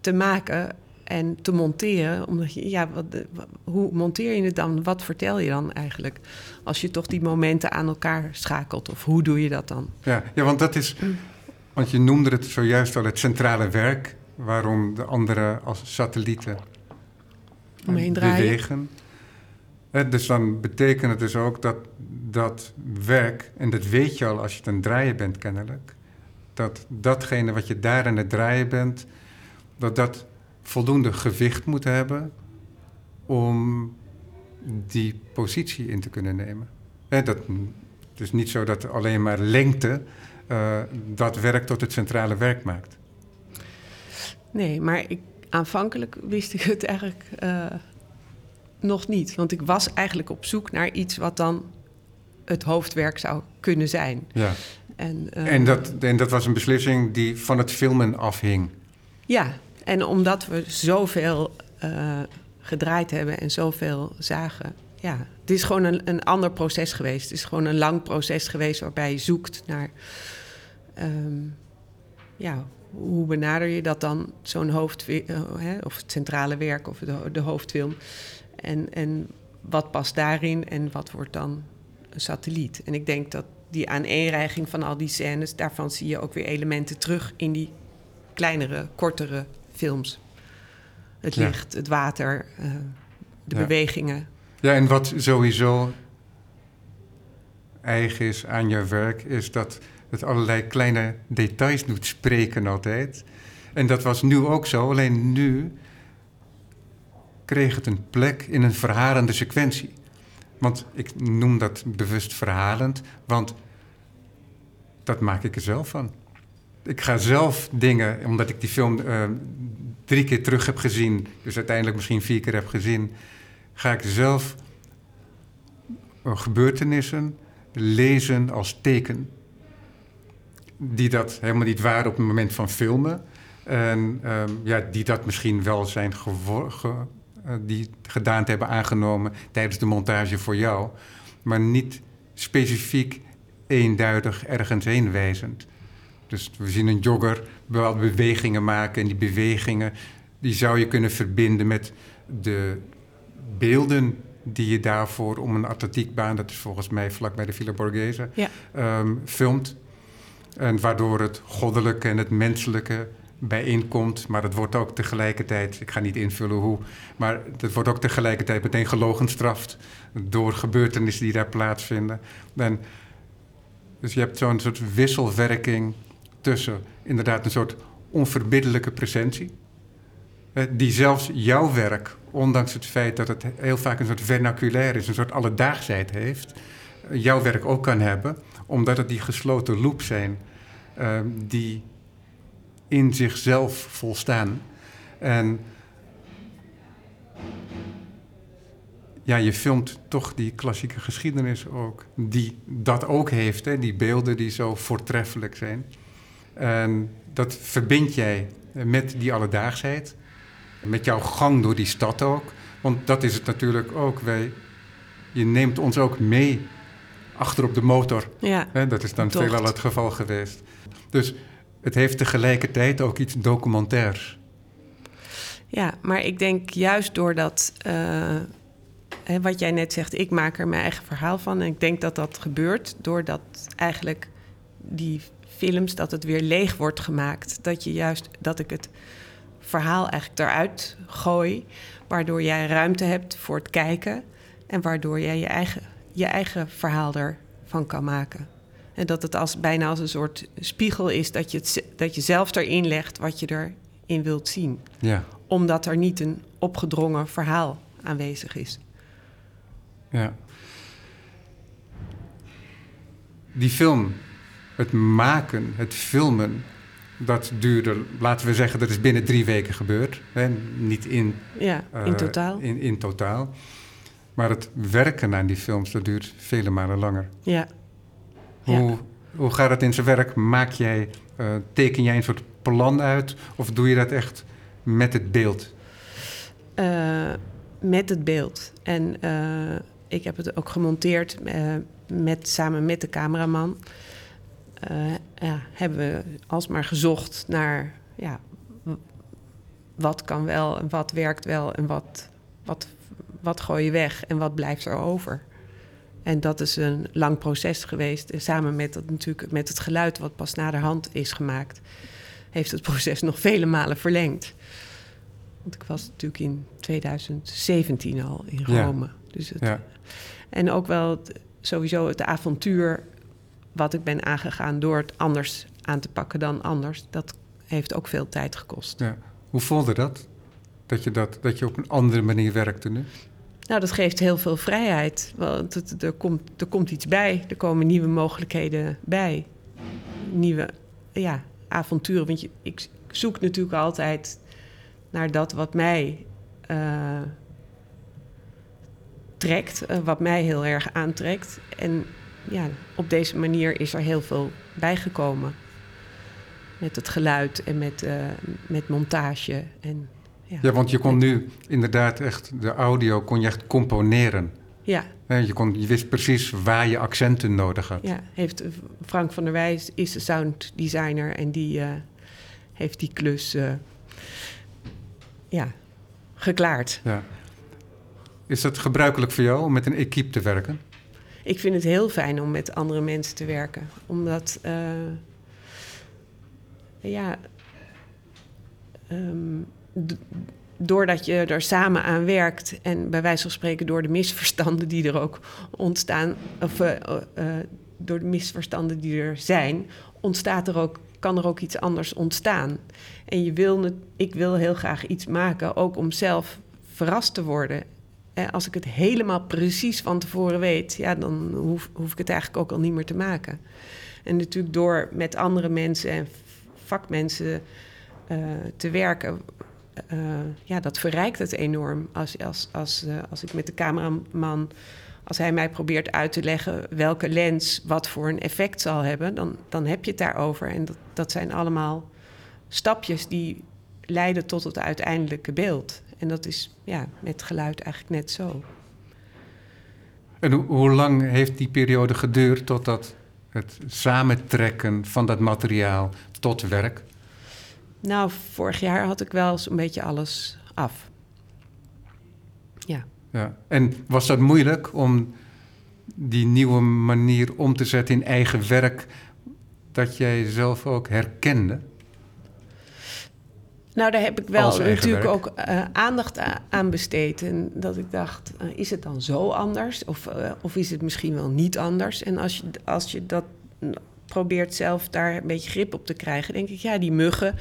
S2: te maken en te monteren. Omdat je, ja, wat, hoe monteer je het dan? Wat vertel je dan eigenlijk? Als je toch die momenten aan elkaar schakelt. Of hoe doe je dat dan?
S1: Ja, ja want dat is. Want je noemde het zojuist al het centrale werk. Waarom de andere als satellieten
S2: Omheen draaien.
S1: bewegen. Dus dan betekent het dus ook dat dat werk, en dat weet je al als je het aan het draaien bent kennelijk, dat datgene wat je daar aan het draaien bent, dat dat voldoende gewicht moet hebben om die positie in te kunnen nemen. dat, het is niet zo dat alleen maar lengte uh, dat werk tot het centrale werk maakt.
S2: Nee, maar ik, aanvankelijk wist ik het eigenlijk uh, nog niet. Want ik was eigenlijk op zoek naar iets wat dan het hoofdwerk zou kunnen zijn.
S1: Ja. En, uh, en, dat, en dat was een beslissing die van het filmen afhing.
S2: Ja, en omdat we zoveel uh, gedraaid hebben en zoveel zagen. Ja, het is gewoon een, een ander proces geweest. Het is gewoon een lang proces geweest waarbij je zoekt naar. Um, ja, hoe benader je dat dan, zo'n hoofd, uh, of het centrale werk of de, de hoofdfilm? En, en wat past daarin en wat wordt dan een satelliet? En ik denk dat die aaneenreiging van al die scènes, daarvan zie je ook weer elementen terug in die kleinere, kortere films. Het licht, het water, uh, de
S1: ja.
S2: bewegingen.
S1: Ja, en wat sowieso eigen is aan je werk, is dat het allerlei kleine details doet spreken altijd. En dat was nu ook zo, alleen nu kreeg het een plek in een verhalende sequentie. Want ik noem dat bewust verhalend, want dat maak ik er zelf van. Ik ga zelf dingen, omdat ik die film uh, drie keer terug heb gezien, dus uiteindelijk misschien vier keer heb gezien, ga ik zelf gebeurtenissen lezen als teken. Die dat helemaal niet waren op het moment van filmen. En um, ja, die dat misschien wel zijn geworden die gedaan te hebben aangenomen tijdens de montage voor jou, maar niet specifiek eenduidig ergens heen wijzend. Dus we zien een jogger bepaalde bewegingen maken en die bewegingen die zou je kunnen verbinden met de beelden die je daarvoor om een atletiekbaan, dat is volgens mij vlak bij de Villa Borghese,
S2: ja.
S1: um, filmt. En waardoor het goddelijke en het menselijke bijeenkomt. Maar het wordt ook tegelijkertijd, ik ga niet invullen hoe, maar het wordt ook tegelijkertijd meteen gelogenstraft door gebeurtenissen die daar plaatsvinden. En dus je hebt zo'n soort wisselwerking tussen inderdaad een soort onverbiddelijke presentie. Die zelfs jouw werk, ondanks het feit dat het heel vaak een soort vernaculair is, een soort alledaagsheid heeft, jouw werk ook kan hebben, omdat het die gesloten loop zijn uh, die in zichzelf volstaan. En ja, je filmt toch die klassieke geschiedenis ook, die dat ook heeft, hè, die beelden die zo voortreffelijk zijn. En dat verbind jij met die alledaagsheid, met jouw gang door die stad ook. Want dat is het natuurlijk ook. Wij, je neemt ons ook mee achter op de motor.
S2: Ja,
S1: hè, dat is dan veelal het geval geweest. Dus het heeft tegelijkertijd ook iets documentairs.
S2: Ja, maar ik denk juist doordat, uh, hè, wat jij net zegt, ik maak er mijn eigen verhaal van. En ik denk dat dat gebeurt doordat eigenlijk die films, dat het weer leeg wordt gemaakt. Dat je juist, dat ik het verhaal eigenlijk eruit gooi. Waardoor jij ruimte hebt voor het kijken. En waardoor jij je eigen, je eigen verhaal ervan kan maken. En dat het als, bijna als een soort spiegel is dat je, het, dat je zelf erin legt wat je erin wilt zien.
S1: Ja.
S2: Omdat er niet een opgedrongen verhaal aanwezig is.
S1: Ja. Die film, het maken, het filmen, dat duurde, laten we zeggen, dat is binnen drie weken gebeurd. Hè? Niet in,
S2: ja, in uh, totaal.
S1: In, in totaal. Maar het werken aan die films, dat duurt vele malen langer.
S2: Ja.
S1: Hoe, hoe gaat het in zijn werk? Maak jij, uh, teken jij een soort plan uit? Of doe je dat echt met het beeld?
S2: Uh, met het beeld. En uh, ik heb het ook gemonteerd met, samen met de cameraman. ja, hebben we alsmaar gezocht naar ja, wat kan wel en wat werkt wel en wat, wat, wat gooi je weg en wat blijft er over. En dat is een lang proces geweest. Samen met, dat, natuurlijk, met het geluid wat pas naderhand is gemaakt, heeft het *laughs* proces nog vele malen verlengd. Want ik was natuurlijk in 2017 al in Rome. Ja. Dus het, ja. En ook wel het, sowieso het avontuur wat ik ben aangegaan door het anders aan te pakken dan anders. Dat heeft ook veel tijd gekost.
S1: Ja. Hoe voelde dat? Dat je, dat, dat je op een andere manier werkte nu?
S2: Nou, dat geeft heel veel vrijheid. Want er, komt, er komt iets bij. Er komen nieuwe mogelijkheden bij. Nieuwe ja, avonturen. Want je, ik zoek natuurlijk altijd naar dat wat mij uh, trekt. Uh, wat mij heel erg aantrekt. En ja, op deze manier is er heel veel bijgekomen. Met het geluid en met, uh, met montage. En,
S1: ja. ja, want je kon nu inderdaad echt de audio kon je echt componeren.
S2: Ja.
S1: Je, kon, je wist precies waar je accenten nodig had.
S2: Ja, heeft Frank van der Wijs is de sound designer en die uh, heeft die klus uh, ja, geklaard.
S1: Ja. Is dat gebruikelijk voor jou om met een equipe te werken?
S2: Ik vind het heel fijn om met andere mensen te werken. Omdat, uh, ja, um, doordat je er samen aan werkt en bij wijze van spreken door de misverstanden die er ook ontstaan, of uh, uh, door de misverstanden die er zijn, ontstaat er ook, kan er ook iets anders ontstaan. En je wil, ik wil heel graag iets maken, ook om zelf verrast te worden. En als ik het helemaal precies van tevoren weet, ja, dan hoef, hoef ik het eigenlijk ook al niet meer te maken. En natuurlijk door met andere mensen en vakmensen te werken, uh, ja, dat verrijkt het enorm. Als, als, als, uh, als ik met de cameraman, als hij mij probeert uit te leggen welke lens wat voor een effect zal hebben, dan, dan heb je het daarover. En dat, dat zijn allemaal stapjes die leiden tot het uiteindelijke beeld. En dat is ja, met geluid eigenlijk net zo.
S1: En hoe lang heeft die periode geduurd totdat het samentrekken van dat materiaal tot werk?
S2: Nou, vorig jaar had ik wel zo'n beetje alles af. Ja.
S1: ja. En was dat moeilijk om die nieuwe manier om te zetten in eigen werk, dat jij zelf ook herkende?
S2: Nou, daar heb ik wel natuurlijk ook uh, aandacht aan besteed. En dat ik dacht, uh, is het dan zo anders? Of, uh, of is het misschien wel niet anders? En als je, als je dat probeert zelf daar een beetje grip op te krijgen, denk ik, ja, die muggen,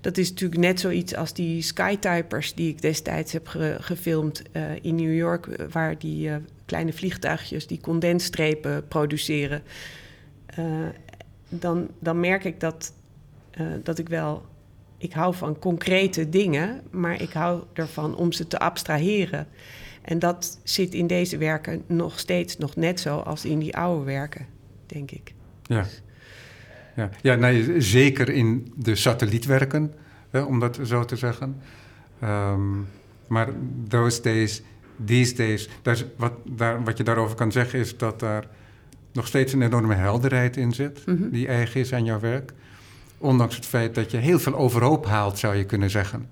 S2: dat is natuurlijk net zoiets als die skytypers die ik destijds heb ge gefilmd in New York, waar die kleine vliegtuigjes die condensstrepen produceren. dan, dan merk ik dat, dat ik wel ik hou van concrete dingen, maar ik hou ervan om ze te abstraheren. En dat zit in deze werken nog steeds nog net zo als in die oude werken, denk ik.
S1: Ja, ja. ja nee, zeker in de satellietwerken, hè, om dat zo te zeggen. Um, maar those days, these days, daar wat, daar, wat je daarover kan zeggen is dat daar nog steeds een enorme helderheid in zit, mm -hmm. die eigen is aan jouw werk. Ondanks het feit dat je heel veel overhoop haalt, zou je kunnen zeggen.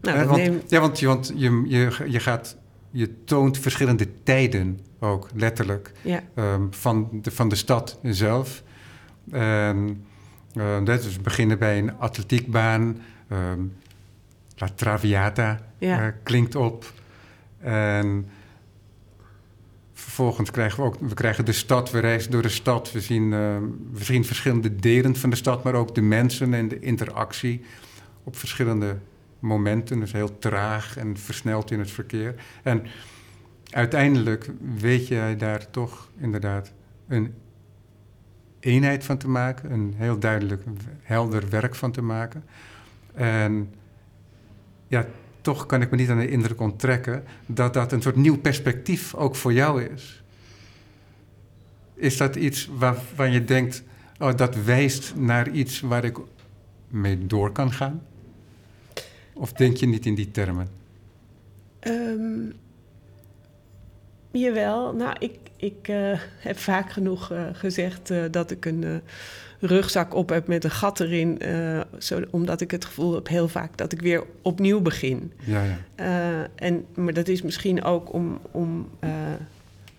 S2: Nou, want, neem...
S1: Ja, want, want je, je, je, gaat, je toont verschillende tijden ook, letterlijk.
S2: Ja.
S1: Um, van, de, van de stad zelf. En, uh, dus beginnen bij een atletiekbaan. Um, La Traviata
S2: ja.
S1: uh, klinkt op. En Vervolgens krijgen we ook we krijgen de stad, we reizen door de stad. We zien, uh, we zien verschillende delen van de stad, maar ook de mensen en de interactie op verschillende momenten. Dus heel traag en versneld in het verkeer. En uiteindelijk weet jij daar toch inderdaad een eenheid van te maken, een heel duidelijk, helder werk van te maken. En ja, toch kan ik me niet aan de indruk onttrekken dat dat een soort nieuw perspectief ook voor jou is. Is dat iets waarvan je denkt, oh, dat wijst naar iets waar ik mee door kan gaan? Of denk je niet in die termen?
S2: Um, Jawel, nou, ik, ik uh, heb vaak genoeg uh, gezegd uh, dat ik een rugzak op heb met een gat erin. Zo, omdat ik het gevoel heb heel vaak dat ik weer opnieuw begin.
S1: Ja,
S2: ja. en, maar dat is misschien ook om, om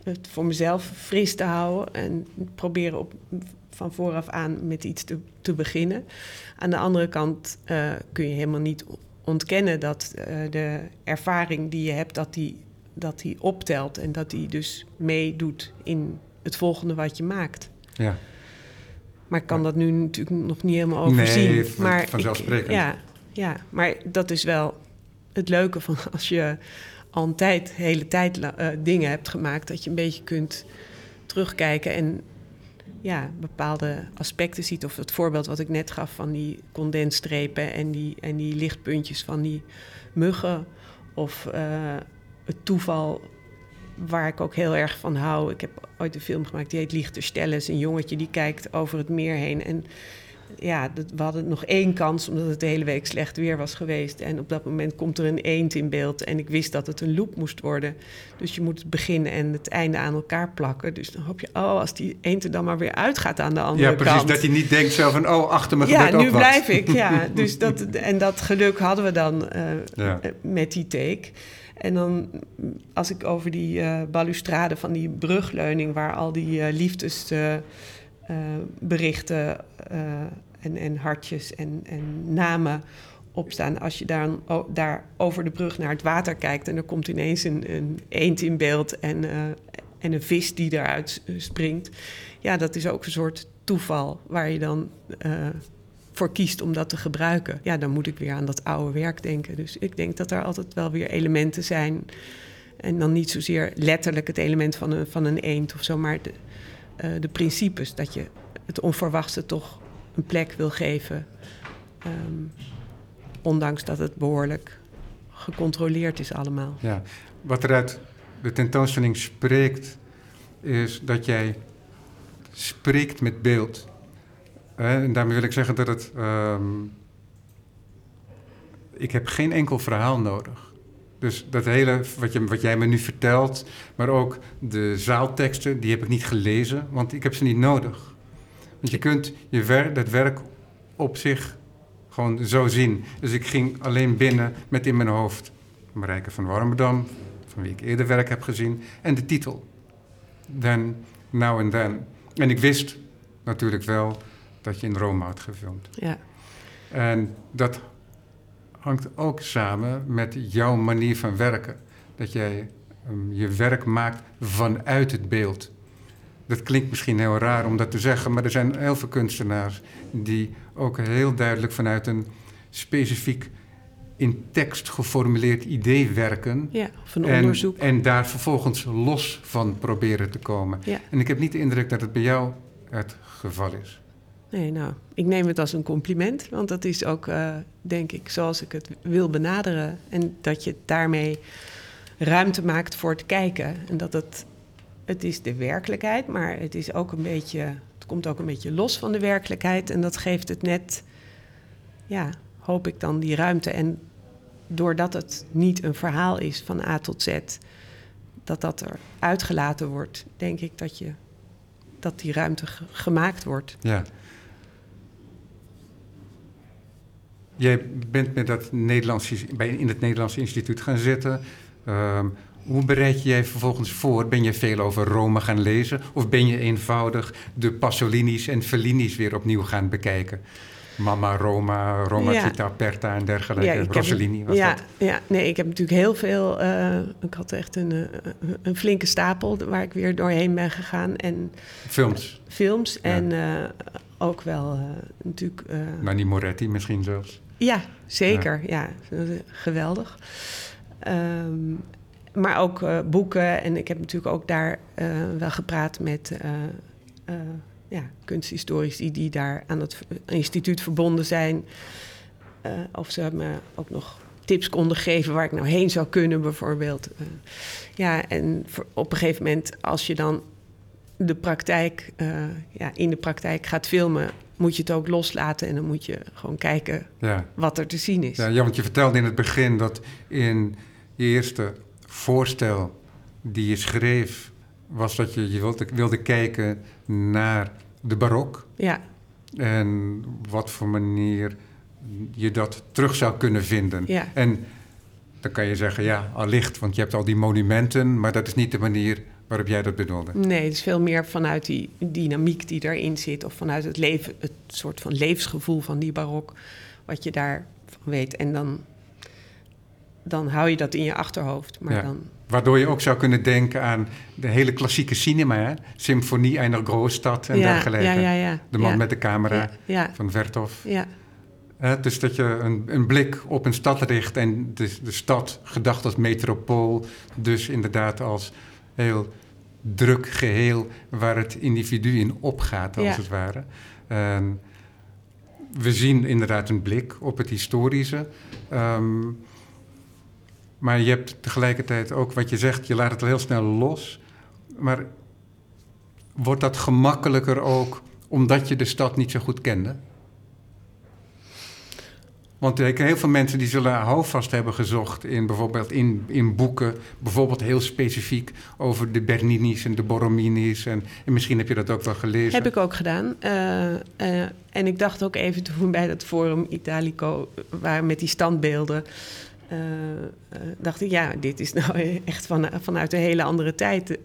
S2: het voor mezelf fris te houden en proberen op, van vooraf aan met iets te, te beginnen. Aan de andere kant kun je helemaal niet ontkennen dat de ervaring die je hebt, dat die dat hij optelt en dat hij dus meedoet in het volgende wat je maakt.
S1: Ja.
S2: Maar ik kan dat nu natuurlijk nog niet helemaal overzien.
S1: Nee,
S2: maar
S1: vanzelfsprekend.
S2: ja, ja, maar dat is wel het leuke van *laughs* als je al een tijd, hele tijd uh, dingen hebt gemaakt, dat je een beetje kunt terugkijken en ja, bepaalde aspecten ziet. Of het voorbeeld wat ik net gaf van die condensstrepen en die, en die lichtpuntjes van die muggen. Of uh, het toeval waar ik ook heel erg van hou. Ik heb ooit een film gemaakt die heet Lichterstelles. Een jongetje die kijkt over het meer heen. En ja, we hadden nog één kans omdat het de hele week slecht weer was geweest. En op dat moment komt er een eend in beeld. En ik wist dat het een loop moest worden. Dus je moet het begin en het einde aan elkaar plakken. Dus dan hoop je, oh, als die eend er dan maar weer uitgaat aan de andere
S1: kant. Ja, precies. Dat hij niet denkt zelf van, oh, achter me
S2: ja,
S1: gebeurt
S2: ook
S1: wat.
S2: Ja, nu blijf ik. Ja, *laughs* dus dat, en dat geluk hadden we dan uh, ja. met die take. En dan, als ik over die uh, balustrade van die brugleuning, waar al die uh, liefdesberichten uh, en, en hartjes en, en namen op staan. Als je daar, daar over de brug naar het water kijkt en er komt ineens een, een eend in beeld en, en een vis die eruit springt. Ja, dat is ook een soort toeval waar je dan voor kiest om dat te gebruiken, ja, dan moet ik weer aan dat oude werk denken. Dus ik denk dat er altijd wel weer elementen zijn. En dan niet zozeer letterlijk het element van een, van een eend of zo, maar de, uh, de principes. Dat je het onverwachte toch een plek wil geven. Um, ondanks dat het behoorlijk gecontroleerd is allemaal.
S1: Ja, wat er uit de tentoonstelling spreekt, is dat jij spreekt met beeld. En daarmee wil ik zeggen dat het. Um, ik heb geen enkel verhaal nodig. Dus dat hele, wat, je, wat jij me nu vertelt, maar ook de zaalteksten, die heb ik niet gelezen, want ik heb ze niet nodig. Want je kunt je werk, dat werk op zich gewoon zo zien. Dus ik ging alleen binnen met in mijn hoofd Marijke van Warmerdam, van wie ik eerder werk heb gezien, en de titel. Then, Now and Then. En ik wist natuurlijk wel dat je in Rome had gefilmd.
S2: Ja.
S1: En dat hangt ook samen met jouw manier van werken. Dat jij um, je werk maakt vanuit het beeld. Dat klinkt misschien heel raar om dat te zeggen, maar er zijn heel veel kunstenaars die ook heel duidelijk vanuit een specifiek in tekst geformuleerd idee werken.
S2: Ja, of een onderzoek.
S1: En, en daar vervolgens los van proberen te komen.
S2: Ja.
S1: En ik heb niet de indruk dat het bij jou het geval is.
S2: Nee, nou, ik neem het als een compliment, want dat is ook, uh, denk ik, zoals ik het wil benaderen. En dat je daarmee ruimte maakt voor het kijken. En dat het, het is de werkelijkheid, maar het is ook een beetje, het komt ook een beetje los van de werkelijkheid. En dat geeft het net, ja, hoop ik dan die ruimte. En doordat het niet een verhaal is van A tot Z, dat dat er uitgelaten wordt, denk ik dat je dat die ruimte gemaakt wordt.
S1: Ja. Jij bent met dat Nederlands, in het Nederlandse instituut gaan zitten. Um, hoe bereid je je vervolgens voor? Ben je veel over Rome gaan lezen? Of ben je eenvoudig de Pasolini's en Fellini's weer opnieuw gaan bekijken? Mama Roma, Roma ja. Città Aperta en dergelijke. Ja, Rossellini was
S2: ja,
S1: dat.
S2: Ja, nee, ik heb natuurlijk heel veel... Uh, ik had echt een, uh, een flinke stapel waar ik weer doorheen ben gegaan. En,
S1: films?
S2: Uh, films ja. en ook wel natuurlijk...
S1: Nanni Moretti misschien zelfs?
S2: Ja, zeker. Ja, geweldig. Um, maar ook uh, boeken. En ik heb natuurlijk ook daar uh, wel gepraat met uh, ja, kunsthistorici die daar aan het instituut verbonden zijn. of ze me ook nog tips konden geven waar ik nou heen zou kunnen, bijvoorbeeld. ja, en op een gegeven moment, als je dan de praktijk, ja, in de praktijk gaat filmen, moet je het ook loslaten en dan moet je gewoon kijken
S1: ja.
S2: wat er te zien is.
S1: Ja, ja, want je vertelde in het begin dat in je eerste voorstel die je schreef, was dat je, je wilde, wilde kijken naar de barok.
S2: Ja,
S1: En wat voor manier je dat terug zou kunnen vinden.
S2: Ja.
S1: En dan kan je zeggen, ja, allicht, want je hebt al die monumenten, maar dat is niet de manier waarop jij dat bedoelde.
S2: nee, het is veel meer vanuit die dynamiek die daarin zit. Of vanuit het, leven, het soort van levensgevoel van die barok. Wat je daarvan weet. En dan, dan hou je dat in je achterhoofd. Maar
S1: Ja.
S2: dan,
S1: Waardoor je ook zou kunnen denken aan de hele klassieke cinema, hè? Symfonie einer Grootstad en
S2: ja,
S1: dergelijke.
S2: ja, ja, ja.
S1: De man met de camera van Vertov.
S2: ja,
S1: dus dat je een, een blik op een stad richt en de, de stad gedacht als metropool, dus inderdaad als heel druk geheel waar het individu in opgaat, als
S2: Ja.
S1: het ware. En we zien inderdaad een blik op het historische. ehm, maar je hebt tegelijkertijd ook wat je zegt, je laat het heel snel los. Maar wordt dat gemakkelijker ook omdat je de stad niet zo goed kende? Want heel veel mensen die zullen houvast hebben gezocht in bijvoorbeeld in, in boeken, bijvoorbeeld heel specifiek over de Bernini's en de Borrominis. En, en misschien heb je dat ook wel gelezen.
S2: Heb ik ook gedaan. Eh, eh, en ik dacht ook even toen bij dat Forum Italico waren met die standbeelden. eh, dacht ik, ja, dit is nou *laughs* echt van, vanuit een hele andere tijd.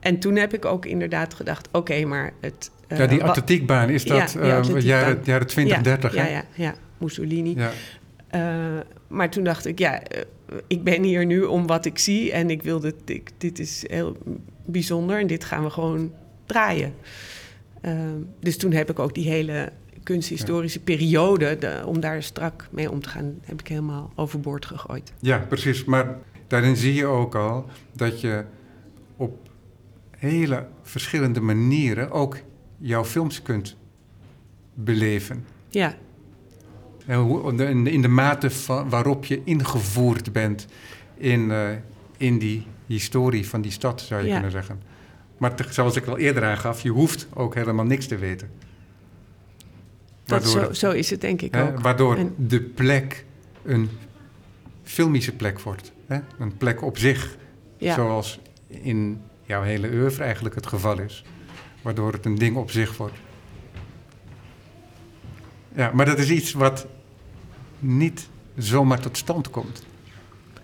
S2: en toen heb ik ook inderdaad gedacht, oké, maar het... eh,
S1: ja, die
S2: wa-
S1: atletiekbaan, is
S2: Ja,
S1: dat eh,
S2: atletiekbaan.
S1: jaren, jaren 20,
S2: ja,
S1: 30?
S2: Ja,
S1: hè?
S2: ja, ja, Mussolini.
S1: Ja.
S2: Eh, maar toen dacht ik, ja, eh, ik ben hier nu om wat ik zie. En ik wil dit, ik, dit is heel bijzonder en dit gaan we gewoon draaien. Eh, dus toen heb ik ook die hele kunsthistorische periode, de- om daar strak mee om te gaan, heb ik helemaal overboord gegooid.
S1: Ja, precies. Maar daarin zie je ook al dat je op hele verschillende manieren ook jouw films kunt beleven.
S2: Ja,
S1: En in de- mate van, waarop je ingevoerd bent in, eh, in die historie van die stad, zou je
S2: Ja.
S1: kunnen zeggen. Maar te- zoals ik al eerder aangaf, je hoeft ook helemaal niks te weten.
S2: dat,
S1: Waardoor
S2: zo,
S1: het-
S2: zo is het denk ik
S1: Hè,
S2: ook.
S1: waardoor
S2: En-
S1: de plek een filmische plek wordt. Hè? Een plek op zich,
S2: Ja,
S1: zoals in jouw hele oeuvre eigenlijk het geval is. Waardoor het een ding op zich wordt. Ja, maar dat is iets wat niet zomaar tot stand komt.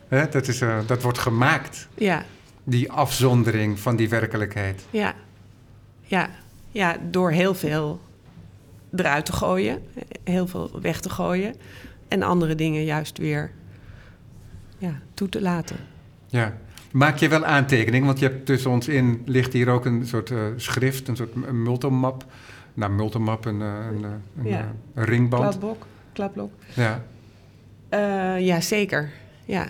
S1: Hè? Dat, is, eh, dat wordt gemaakt,
S2: ja,
S1: die afzondering van die werkelijkheid.
S2: ja, ja, ja, door heel veel eruit te gooien, heel veel weg te gooien. En andere dingen juist weer ja, toe te laten.
S1: Ja. Maak je wel aantekeningen, want je hebt tussen ons in ligt hier ook een soort eh, schrift, een soort m- multimap. Nou, multimap, een, eh, een, eh, een,
S2: Ja.
S1: een ringband.
S2: Kladblok, kladblok.
S1: Ja.
S2: Ja, zeker. Ja.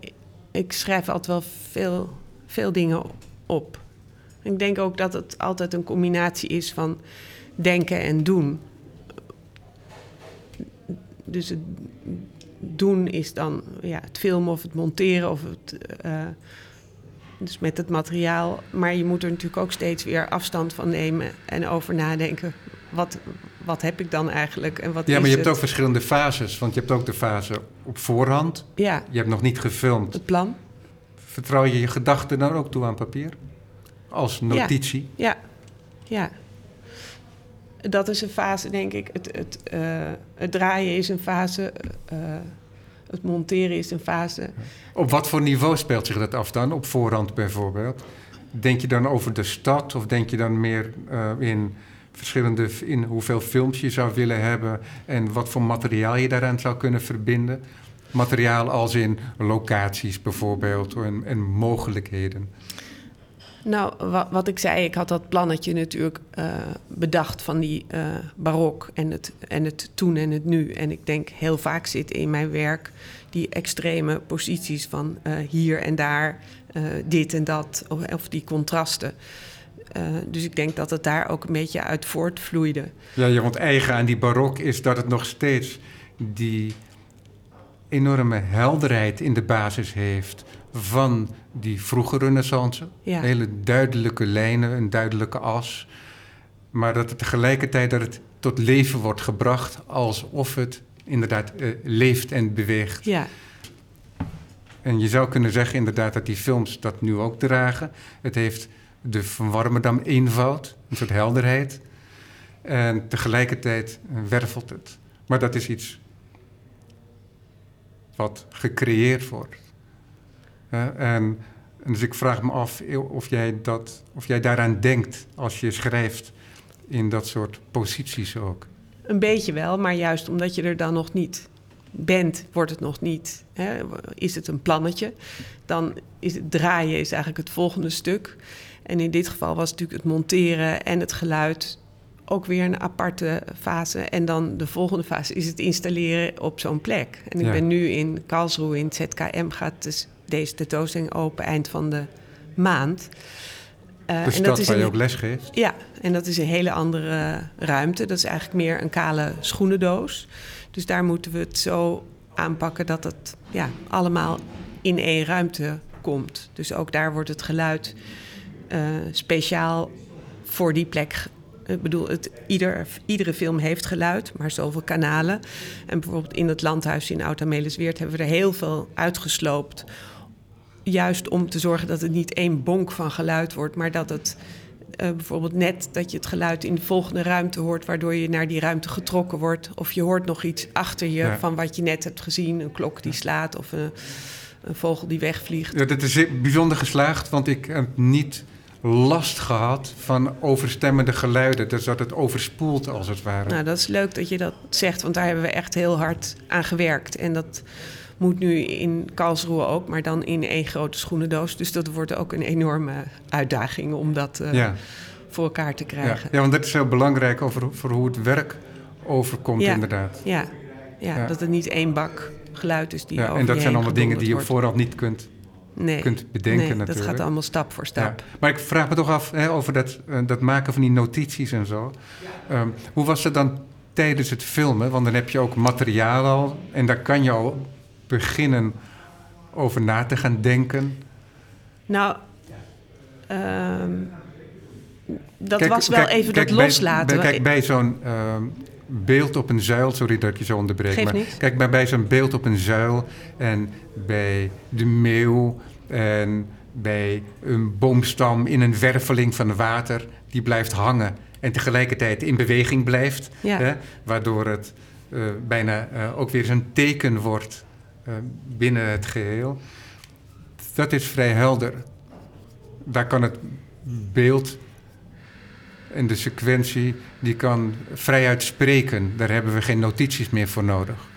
S2: Ik- Ik schrijf altijd wel veel, veel dingen op. Ik denk ook dat het altijd een combinatie is van denken en doen. Dus het doen is dan ja, het filmen of het monteren of het. eh, dus met het materiaal. Maar je moet er natuurlijk ook steeds weer afstand van nemen en over nadenken. Wat, wat heb ik dan eigenlijk en wat
S1: ja, maar je hebt ook verschillende fases. Want je hebt ook de fase op voorhand.
S2: Ja,
S1: Je hebt nog niet gefilmd.
S2: het plan.
S1: Vertrouw je je gedachten dan ook toe aan papier? Als notitie?
S2: Ja, ja. Dat is een fase, denk ik. Het, het, eh, het draaien is een fase. eh, het monteren is een fase.
S1: Op wat voor niveau speelt zich dat af dan? Op voorhand bijvoorbeeld? Denk je dan over de stad of denk je dan meer eh, in verschillende in hoeveel films je zou willen hebben en wat voor materiaal je daaraan zou kunnen verbinden? Materiaal als in locaties bijvoorbeeld en, en mogelijkheden.
S2: Nou, wa- wat ik zei, ik had dat plannetje natuurlijk eh, bedacht van die eh, barok en het, en het toen en het nu. En ik denk heel vaak zit in mijn werk die extreme posities van eh, hier en daar, dit en dat, of, die contrasten. Dus ik denk dat het daar ook een beetje uit voortvloeide.
S1: Ja, ja, want eigen aan die barok is dat het nog steeds die enorme helderheid in de basis heeft van die vroege renaissance.
S2: Ja.
S1: Hele duidelijke lijnen, een duidelijke as. Maar dat het tegelijkertijd dat het tot leven wordt gebracht alsof het inderdaad eh, leeft en beweegt.
S2: Ja,
S1: En je zou kunnen zeggen inderdaad dat die films dat nu ook dragen. Het heeft de Van Warmerdam eenvoud, een soort helderheid. En tegelijkertijd wervelt het. Maar dat is iets wat gecreëerd wordt. En, dus ik vraag me af of jij, dat, of jij daaraan denkt als je schrijft in dat soort posities ook.
S2: Een beetje wel, maar juist omdat je er dan nog niet bent, wordt het nog niet. Hè? Is het een plannetje? Dan is het draaien is eigenlijk het volgende stuk. En in dit geval was natuurlijk het monteren en het geluid ook weer een aparte fase. En dan de volgende fase is het installeren op zo'n plek. En ik ben nu in Karlsruhe in het ZKM, gaat dus deze tentoonstelling open eind van de maand.
S1: Uh, de stad dat is waar je ook les geeft?
S2: Ja, en dat is een hele andere ruimte. Dat is eigenlijk meer een kale schoenendoos. Dus daar moeten we het zo aanpakken dat het ja, allemaal in één ruimte komt. Dus ook daar wordt het geluid uh, speciaal voor die plek ik bedoel, het, ieder, iedere film heeft geluid, maar zoveel kanalen. En bijvoorbeeld in het landhuis in Oud-Amelisweert hebben we er heel veel uitgesloopt. Juist om te zorgen dat het niet één bonk van geluid wordt, maar dat het uh, bijvoorbeeld net dat je het geluid in de volgende ruimte hoort, waardoor je naar die ruimte getrokken wordt. Of je hoort nog iets achter je van wat je net hebt gezien, een klok die slaat of een, een vogel die wegvliegt.
S1: Ja, dat is bijzonder geslaagd, want ik heb niet last gehad van overstemmende geluiden. Dus dat het overspoelt als het ware.
S2: Nou, dat is leuk dat je dat zegt, want daar hebben we echt heel hard aan gewerkt. En dat moet nu in Karlsruhe ook, maar dan in één grote schoenendoos. Dus dat wordt ook een enorme uitdaging om dat uh, voor elkaar te krijgen.
S1: Ja. ja, want dat is heel belangrijk over, voor hoe het werk overkomt inderdaad.
S2: Ja. Ja, dat het niet één bak geluid is die ja,
S1: En dat zijn allemaal dingen die je vooraf niet kunt
S2: nee,
S1: kunt bedenken nee, natuurlijk.
S2: dat gaat allemaal stap voor stap.
S1: Maar ik vraag me toch af hè, over dat, uh, dat maken van die notities en zo. Um, hoe was het dan tijdens het filmen? Want dan heb je ook materiaal al en daar kan je al beginnen over na te gaan denken.
S2: Nou, um, dat kijk, was wel kijk, even kijk, dat loslaten.
S1: Bij, kijk, bij zo'n um, beeld op een zuil, sorry dat ik je zo onderbreek.
S2: Geef
S1: maar
S2: niet.
S1: kijk, bij, bij zo'n beeld op een zuil en bij de meeuw en bij een boomstam in een werveling van water, die blijft hangen en tegelijkertijd in beweging blijft. Hè, waardoor het uh, bijna uh, ook weer een teken wordt binnen het geheel. Dat is vrij helder. Daar kan het beeld en de sequentie die kan vrijuit spreken. Daar hebben we geen notities meer voor nodig.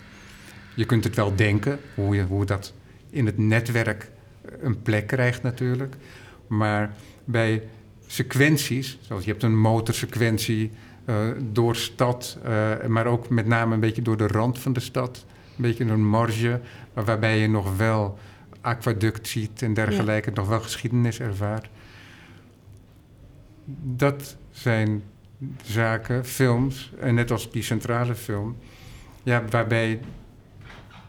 S1: Je kunt het wel denken, hoe, je, hoe dat in het netwerk een plek krijgt natuurlijk. Maar bij sequenties, zoals je hebt een motorsequentie uh, door stad, maar ook met name een beetje door de rand van de stad. Een beetje een marge, waarbij je nog wel aquaduct ziet en dergelijke, ja. nog wel geschiedenis ervaart. Dat zijn zaken, films, en net als die centrale film, ja, waarbij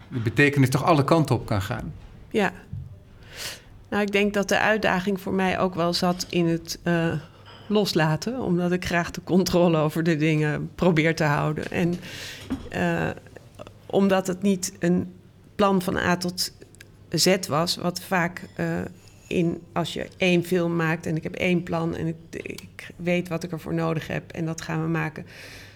S1: de betekenis toch alle kanten op kan gaan.
S2: Ja. Nou, ik denk dat de uitdaging voor mij ook wel zat in het uh, loslaten, omdat ik graag de controle over de dingen probeer te houden. En uh, omdat het niet een plan van A tot Z was, wat vaak uh, in als je één film maakt en ik heb één plan en ik, ik, weet wat ik ervoor nodig heb en dat gaan we maken,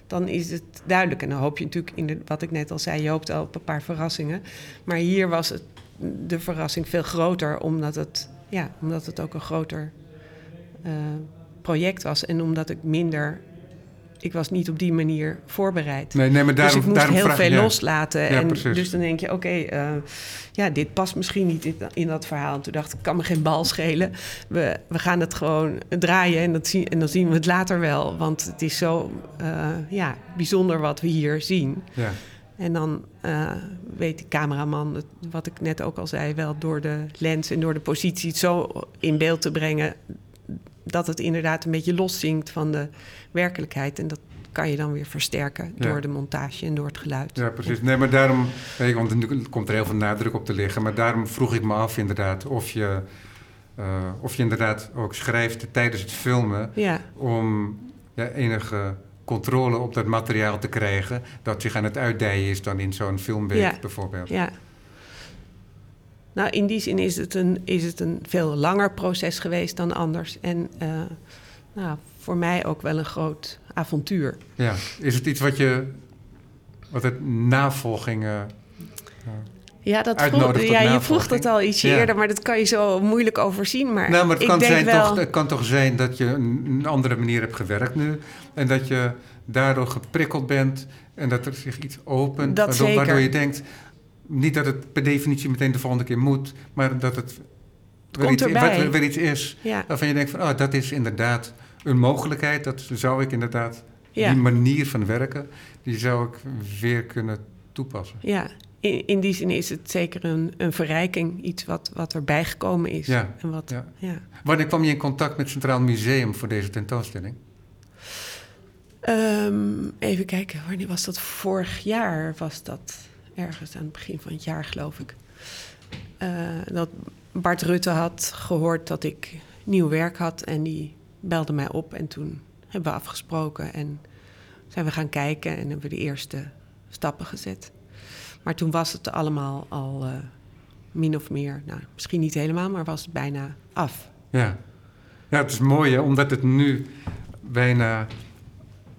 S2: dan is het duidelijk. En dan hoop je natuurlijk, in de, wat ik net al zei, je hoopt al op een paar verrassingen. Maar hier was het, de verrassing veel groter, omdat het, ja, omdat het ook een groter uh, project was en omdat ik minder ik was niet op die manier voorbereid.
S1: Nee, nee, maar daarom,
S2: dus ik moest heel veel loslaten.
S1: Ja,
S2: en
S1: precies.
S2: dus dan denk je, oké, okay, uh, ja, dit past misschien niet in, in, dat verhaal. En toen dacht ik, kan me geen bal schelen. We, we gaan het gewoon draaien en, dat zien, en dan zien we het later wel. Want het is zo uh, ja, bijzonder wat we hier zien.
S1: Ja.
S2: En dan uh, weet de cameraman, wat ik net ook al zei, wel door de lens en door de positie het zo in beeld te brengen dat het inderdaad een beetje loszinkt van de werkelijkheid. En dat kan je dan weer versterken ja. door de montage en door het geluid.
S1: Ja, precies. Nee, maar daarom, want er komt er heel veel nadruk op te liggen. Maar daarom vroeg ik me af inderdaad of je, uh, of je inderdaad ook schrijft tijdens het filmen...
S2: Ja.
S1: om ja, enige controle op dat materiaal te krijgen... dat zich aan het uitdijen is dan in zo'n filmweek
S2: ja.
S1: bijvoorbeeld.
S2: Ja. Nou, in die zin is het een, is het een veel langer proces geweest dan anders. En uh, nou, voor mij ook wel een groot avontuur.
S1: Ja, is het iets wat je, wat het navolging uh,
S2: ja, dat vroeg, ja je vroeg dat al ietsje eerder, maar dat kan je zo moeilijk overzien. Maar,
S1: nou, maar het, kan zijn,
S2: wel...
S1: toch, het kan toch zijn dat je een andere manier hebt gewerkt nu. En dat je daardoor geprikkeld bent en dat er zich iets opent. Waardoor je denkt, niet dat het per definitie meteen de volgende keer moet, maar dat het,
S2: weer, iets,
S1: weer iets is ja. waarvan je denkt van, oh, dat is inderdaad een mogelijkheid. Dat zou ik inderdaad, die manier van werken, die zou ik weer kunnen toepassen.
S2: Ja, in, in die zin is het zeker een, een verrijking, iets wat, wat erbij gekomen is.
S1: Ja.
S2: En wat,
S1: ja. ja. Wanneer kwam je in contact met het Centraal Museum voor deze tentoonstelling?
S2: Um, even kijken, wanneer was dat? Vorig jaar was dat ergens aan het begin van het jaar, geloof ik. Uh, dat Bart Rutte had gehoord dat ik nieuw werk had en die belde mij op. En toen hebben we afgesproken en zijn we gaan kijken en hebben we de eerste stappen gezet. Maar toen was het allemaal al uh, min of meer, nou, misschien niet helemaal, maar was het bijna af.
S1: Ja, ja het is mooi hè, omdat het nu bijna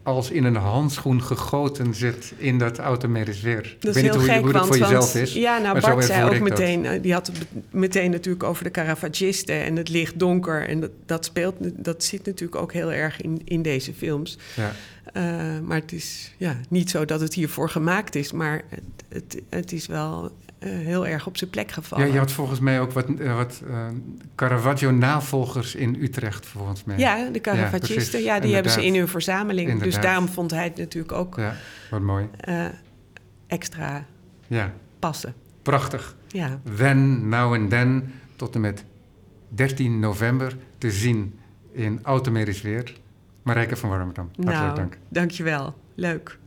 S1: als in een handschoen gegoten zit in dat automedisch weer.
S2: Dat is heel
S1: hoe,
S2: gek,
S1: hoe
S2: want,
S1: voor jezelf is.
S2: Ja, nou Bart zei ook meteen, dat. Eh, die had het meteen natuurlijk over de Caravagisten en het licht donker. En dat, dat speelt, dat zit natuurlijk ook heel erg in, in deze films.
S1: Ja.
S2: Uh, maar het is ja, niet zo dat het hiervoor gemaakt is, maar het, het, het is wel heel erg op zijn plek gevallen.
S1: Ja, je had volgens mij ook wat, uh, wat uh, Caravaggio-navolgers in Utrecht, volgens mij.
S2: Ja, de Caravagisten, ja, ja, die hebben ze in hun verzameling.
S1: Inderdaad.
S2: Dus daarom vond hij het natuurlijk ook
S1: ja, wat mooi.
S2: extra
S1: ja.
S2: passen.
S1: Prachtig.
S2: Ja.
S1: Then, Now and Then, tot en met 13 november te zien in Automedisch Weer. Marijke van Warmerdam, hartelijk
S2: nou,
S1: dank.
S2: dankjewel. Leuk.